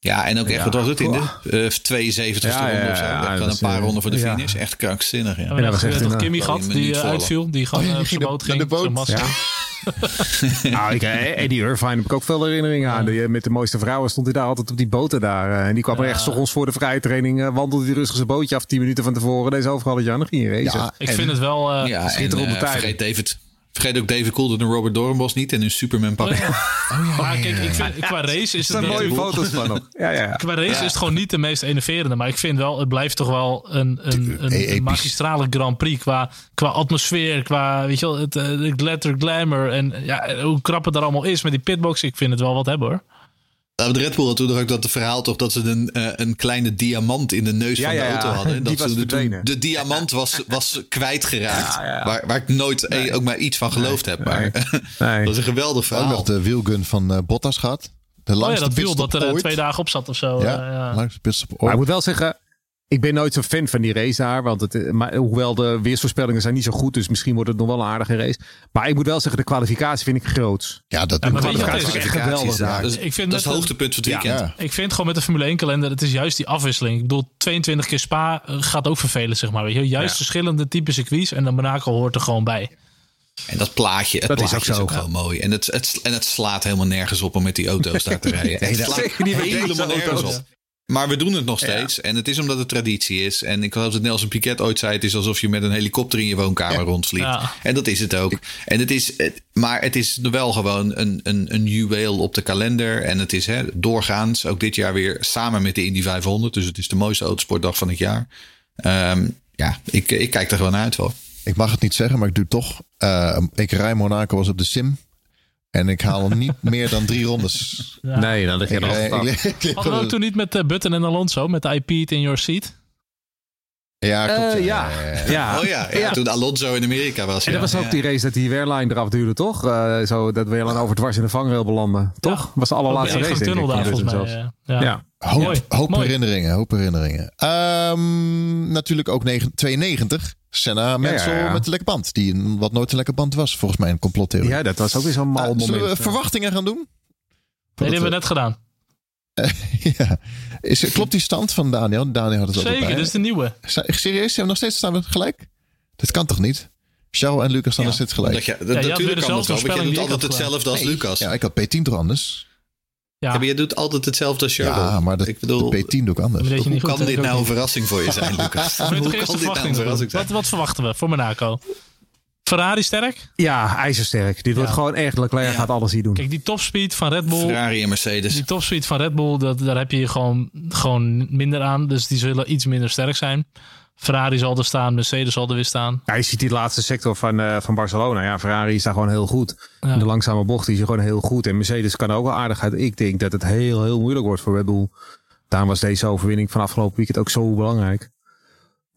Ja, en ook echt, Ja. wat was het in de eh 72 Ja, ronde ja, of zo. ja, een paar eh, ronden voor de ja. finish. Echt krankzinnig, ja. En dat dan was was echt toch een, Kimmy eh, gehad, die eh, uitviel. Die gewoon Oh ja, eh, die op zijn ging boot ging. de boot. Zo'n massa. Ja. nou, ik, eh, Eddie Irvine heb ik ook veel herinneringen aan. Die, eh, met de mooiste vrouwen stond hij daar altijd op die boten daar. eh, En die kwam er echt 's ochtends voor de vrije training. eh, wandelde hij rustig zijn bootje af 10 minuten van tevoren. Deze overal het jaar nog in racen. Ja, Ik en- vind het wel... eh, Ja, schitterende eh, vergeet, David, vergeet ook David Coulthard en Robert Doornbos niet. En hun Superman pak. Oh, ja. maar kijk, ik vind, qua race is Er het niet... mooie foto's van op. Ja. Qua race is het gewoon niet de meest enerverende. Maar ik vind wel, het blijft toch wel een, een, een, episch. een magistrale Grand Prix. Qua, qua atmosfeer, qua weet je wel, het, eh, de glitter, glamour. En ja, hoe krap het er allemaal is met die pitbox. Ik vind het wel wat hebben hoor. De Red Bull had toen ook dat verhaal toch dat ze een, eh, een kleine diamant in de neus Ja, van de ja, auto hadden. Die Dat was ze de, diamant was, was kwijtgeraakt. Ja, ja. Waar, waar ik nooit eh, ook maar iets van geloofd heb. Maar Nee. dat is een geweldig Ook verhaal. nog de wielgun van eh, Bottas gehad. De Oh ja, langste dat pitstop dat er ooit. twee dagen op zat of zo. Ja, ja. langste pitstop Maar ik moet wel zeggen, ik ben nooit zo'n fan van die race daar. Want het, eh, maar, hoewel de weersvoorspellingen zijn niet zo goed. Dus misschien wordt het nog wel een aardige race. Maar ik moet wel zeggen, de kwalificatie vind ik groot. Ja, dat Ja, kwalificatie is echt geweldig Ja, daar. dat is, Ik vind dat is dat het hoogtepunt van het weekend. Ja. Ik vind gewoon met de Formule 1 kalender, het is juist die afwisseling. Ik bedoel, 22 keer Spa eh, gaat ook vervelen, zeg maar. Weet je? Juist Ja. verschillende type circuits en dan Monaco hoort er gewoon bij. En dat plaatje, het Dat is plaatje ook is ook, zo. gewoon mooi. En het, het, en het slaat helemaal nergens op om met die auto's daar te rijden. Het slaat helemaal nergens op. Maar we doen het nog steeds. En het is omdat het traditie is. En ik geloof dat Nelson Piquet ooit zei... het is alsof je met een helikopter in je woonkamer rondvliegt. Ja. En dat is het ook. En het is, het- maar het is wel gewoon een, een, een juweel op de kalender. En het is hè, doorgaans, ook dit jaar weer samen met de Indy 500. Dus het is de mooiste autosportdag van het jaar. Ehm, ja, ik, ik kijk er gewoon naar uit hoor. Ik mag het niet zeggen, maar ik doe het toch. Eh, ik rij Monaco was op de sim. En ik haal niet meer dan drie rondes. Ja. Nee, dan lig je er altijd ik- ik- Hadden we ook toen niet met eh, Button en Alonso, met I Pete in your seat? Ja, klopt. Eh, ja. ja. Oh ja, ja, Ja. toen Alonso in Amerika was. En ja. dat was ook Ja. die race dat die weerline eraf duurde, toch? Eh, zo dat Weerline over dwars in de vangrail belandde. Toch? Was de allerlaatste race, tunnel daar volgens mij. zelfs. eh, ja. Ja. Hoop, Mooi, hoop mooi. herinneringen, hoop herinneringen. Ehm, natuurlijk ook negen- 92. Senna Mensel ja, ja. met de lekke band. Die een, wat nooit een lekke band was, volgens mij een complottheorie. ja, dat was ook weer zo'n mal Eh, moment. zullen we verwachtingen gaan doen? Nee, die hebben we net gedaan. ja. Is, klopt die stand van Daniel? Daniel had het ook Zeker, bij. dit is de nieuwe. Serieus? Zijn we nog steeds staan we gelijk? Dat kan toch niet? Charles en Lucas staan nog steeds gelijk. Je, weer natuurlijk kan dat wel, want voorspelling doet altijd hetzelfde als Nee. Lucas. Ja, ik had P10 toch anders? Ja, Ja, maar je doet altijd hetzelfde als Charles. Ja, maar ik bedoel, de P10 doe ik anders. Dat je hoe goed, kan dit ook nou een verrassing voor je zijn, Lucas? Je hoe kan dit nou een verrassing zijn? Wat, wat verwachten we voor Monaco? Ferrari sterk? Ja, ijzersterk. Dit wordt Ja. gewoon echt. Leclerc Ja. gaat alles hier doen. Kijk, die topspeed van Red Bull. Ferrari en Mercedes. Die topspeed van Red Bull, dat, daar heb je gewoon, gewoon minder aan. Dus die zullen iets minder sterk zijn. Ferrari zal er staan, Mercedes zal er weer staan. Ja, je ziet die laatste sector van, eh, van Barcelona. Ja, Ferrari is daar gewoon heel goed. Ja. De langzame bocht is gewoon heel goed. En Mercedes kan ook wel aardig uit. Ik denk dat het heel, heel moeilijk wordt voor Red Bull. Daarom was deze overwinning van afgelopen weekend ook zo belangrijk.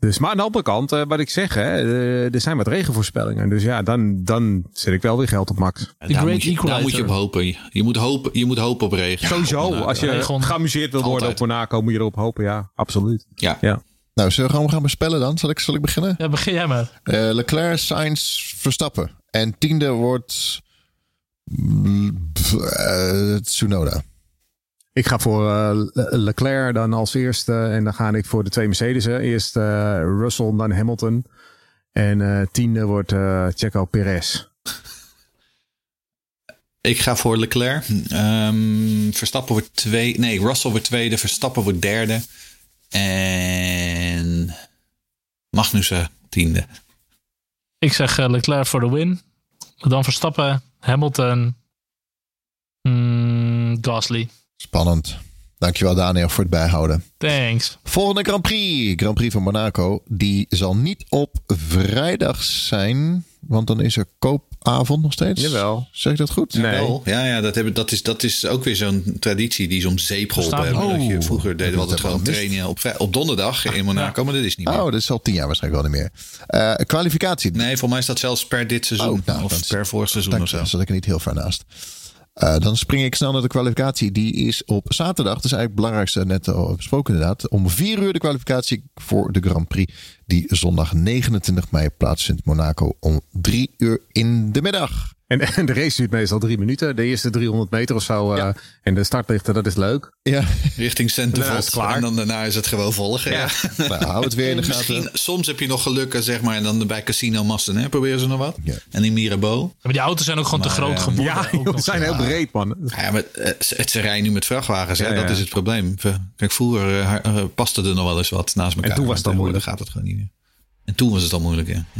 Dus, maar aan de andere kant, eh, wat ik zeg, hè, eh, er zijn wat regenvoorspellingen. Dus ja, dan, dan zet ik wel weer geld op max. En daar, Great moet je, daar moet je op hopen. Je moet hopen, je moet hopen op regen. Sowieso, Op Monaco. als je Regen. geamuseerd wil worden op Monaco, moet je erop hopen. Ja, absoluut. Ja. Ja. Nou, zullen we gewoon gaan bespellen dan? Zal ik, zal ik beginnen? Ja, begin jij maar. Eh, Leclerc, Sainz, Verstappen. En tiende wordt mm, eh, Tsunoda. Ik ga voor eh, Le- Leclerc dan als eerste. En dan ga ik voor de twee Mercedes'en. Eerst eh, Russell, dan Hamilton. En eh, tiende wordt eh Checo Perez. Ik ga voor Leclerc. Ehm, Verstappen wordt twee. Nee, Russell wordt tweede. Verstappen wordt derde. En Magnussen tiende. Ik zeg Leclerc voor de win. Dan Verstappen, Hamilton, mm, Gasly. Spannend. Dankjewel Daniel voor het bijhouden. Thanks. Volgende Grand Prix. Grand Prix van Monaco. Die zal niet op vrijdag zijn. Want dan is er koopavond nog steeds. Jawel. Zeg ik dat goed? Nee. Ja, ja dat, hebben, dat, is, dat is ook weer zo'n traditie die ze om zeep geholpen Verstaan. hebben. Dat je, Oh. vroeger deden we Dat altijd gewoon trainen op, vrij- op donderdag in Monaco, maar dat is niet meer. Oh, dat is al tien jaar waarschijnlijk wel niet meer. Eh, kwalificatie. Nee, volgens mij is dat zelfs per dit seizoen. Oh, nou, of per vorig seizoen of zo. dan zat ik er niet heel ver naast. Eh, dan spring ik snel naar de kwalificatie. Die is op zaterdag. Dat is eigenlijk het belangrijkste net al besproken inderdaad. Om vier uur de kwalificatie voor de Grand Prix. Die zondag 29 mei plaatsvindt. Monaco om drie uur in de middag. En, en de race duurt meestal drie minuten. De eerste 300 meter of zo. eh, En de startlichten, dat is leuk. Ja, Richting Centerveld. het klaar. En dan daarna is het gewoon volgen. Ja. nou, hou het weer in de Misschien, gaten. soms heb je nog geluk, eh, zeg maar. En dan bij Casino Masten, hè, proberen ze nog wat. Ja. En in Mirabeau. Maar die auto's zijn ook gewoon te groot eh, geworden. Ja, joh, ze zijn heel breed, man. Ja, maar het, ze rijden nu met vrachtwagens. Hè? Ja, ja. Dat is het probleem. Kijk, vroeger eh, eh, paste er nog wel eens wat naast elkaar. En toen was het al tegenwoordig gaat het gewoon niet meer. En toen was het al moeilijk, ja. Hm.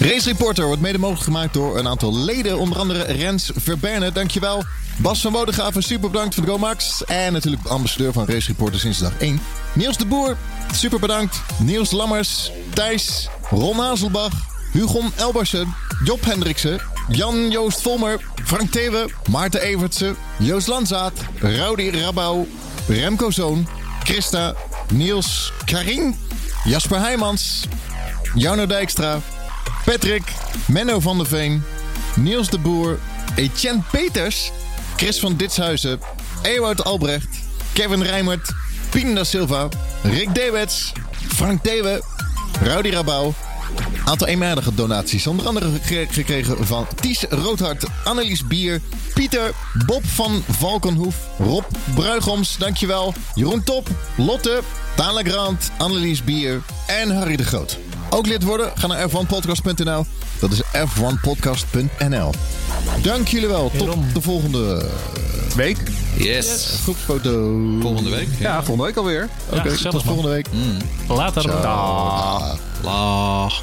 Race Reporter wordt mede mogelijk gemaakt door een aantal leden. Onder andere Rens Verberne, dankjewel. Bas van Wodegraven, super bedankt voor de GoMax. En natuurlijk ambassadeur van Race Reporter sinds dag 1. Niels de Boer, super bedankt. Niels Lammers, Thijs, Ron Hazelbach, Hugon Elbersen, Job Hendriksen, Jan-Joost Volmer, Frank Thewe, Maarten Evertsen, Joost Landzaat, Rowdy Rabouw, Remco Zoon, Christa, Niels Karin, Jasper Heijmans, Jarno Dijkstra, Patrick, Menno van der Veen, Niels de Boer, Etienne Peters, Chris van Ditshuizen, Ewout Albrecht, Kevin Rijmert, Pien da Silva, Rick Dewets, Frank Thewe, Rowdy Rabouw. Aantal eenmalige donaties, onder andere gek- gekregen van Ties Roodhart, Annelies Bier, Pieter, Bob van Valkenhoef, Rob Bruigoms, dankjewel, Jeroen Top, Lotte, Tala Grant, Annelies Bier en Harry de Groot. Ook lid worden? Ga naar f1podcast.nl. Dat is f1podcast.nl. Dank jullie wel. Tot de volgende Week? Yes. groepsfoto. Volgende week. Ja, volgende week alweer. Oké, gezellig, tot volgende week. Later. Ciao. Laag.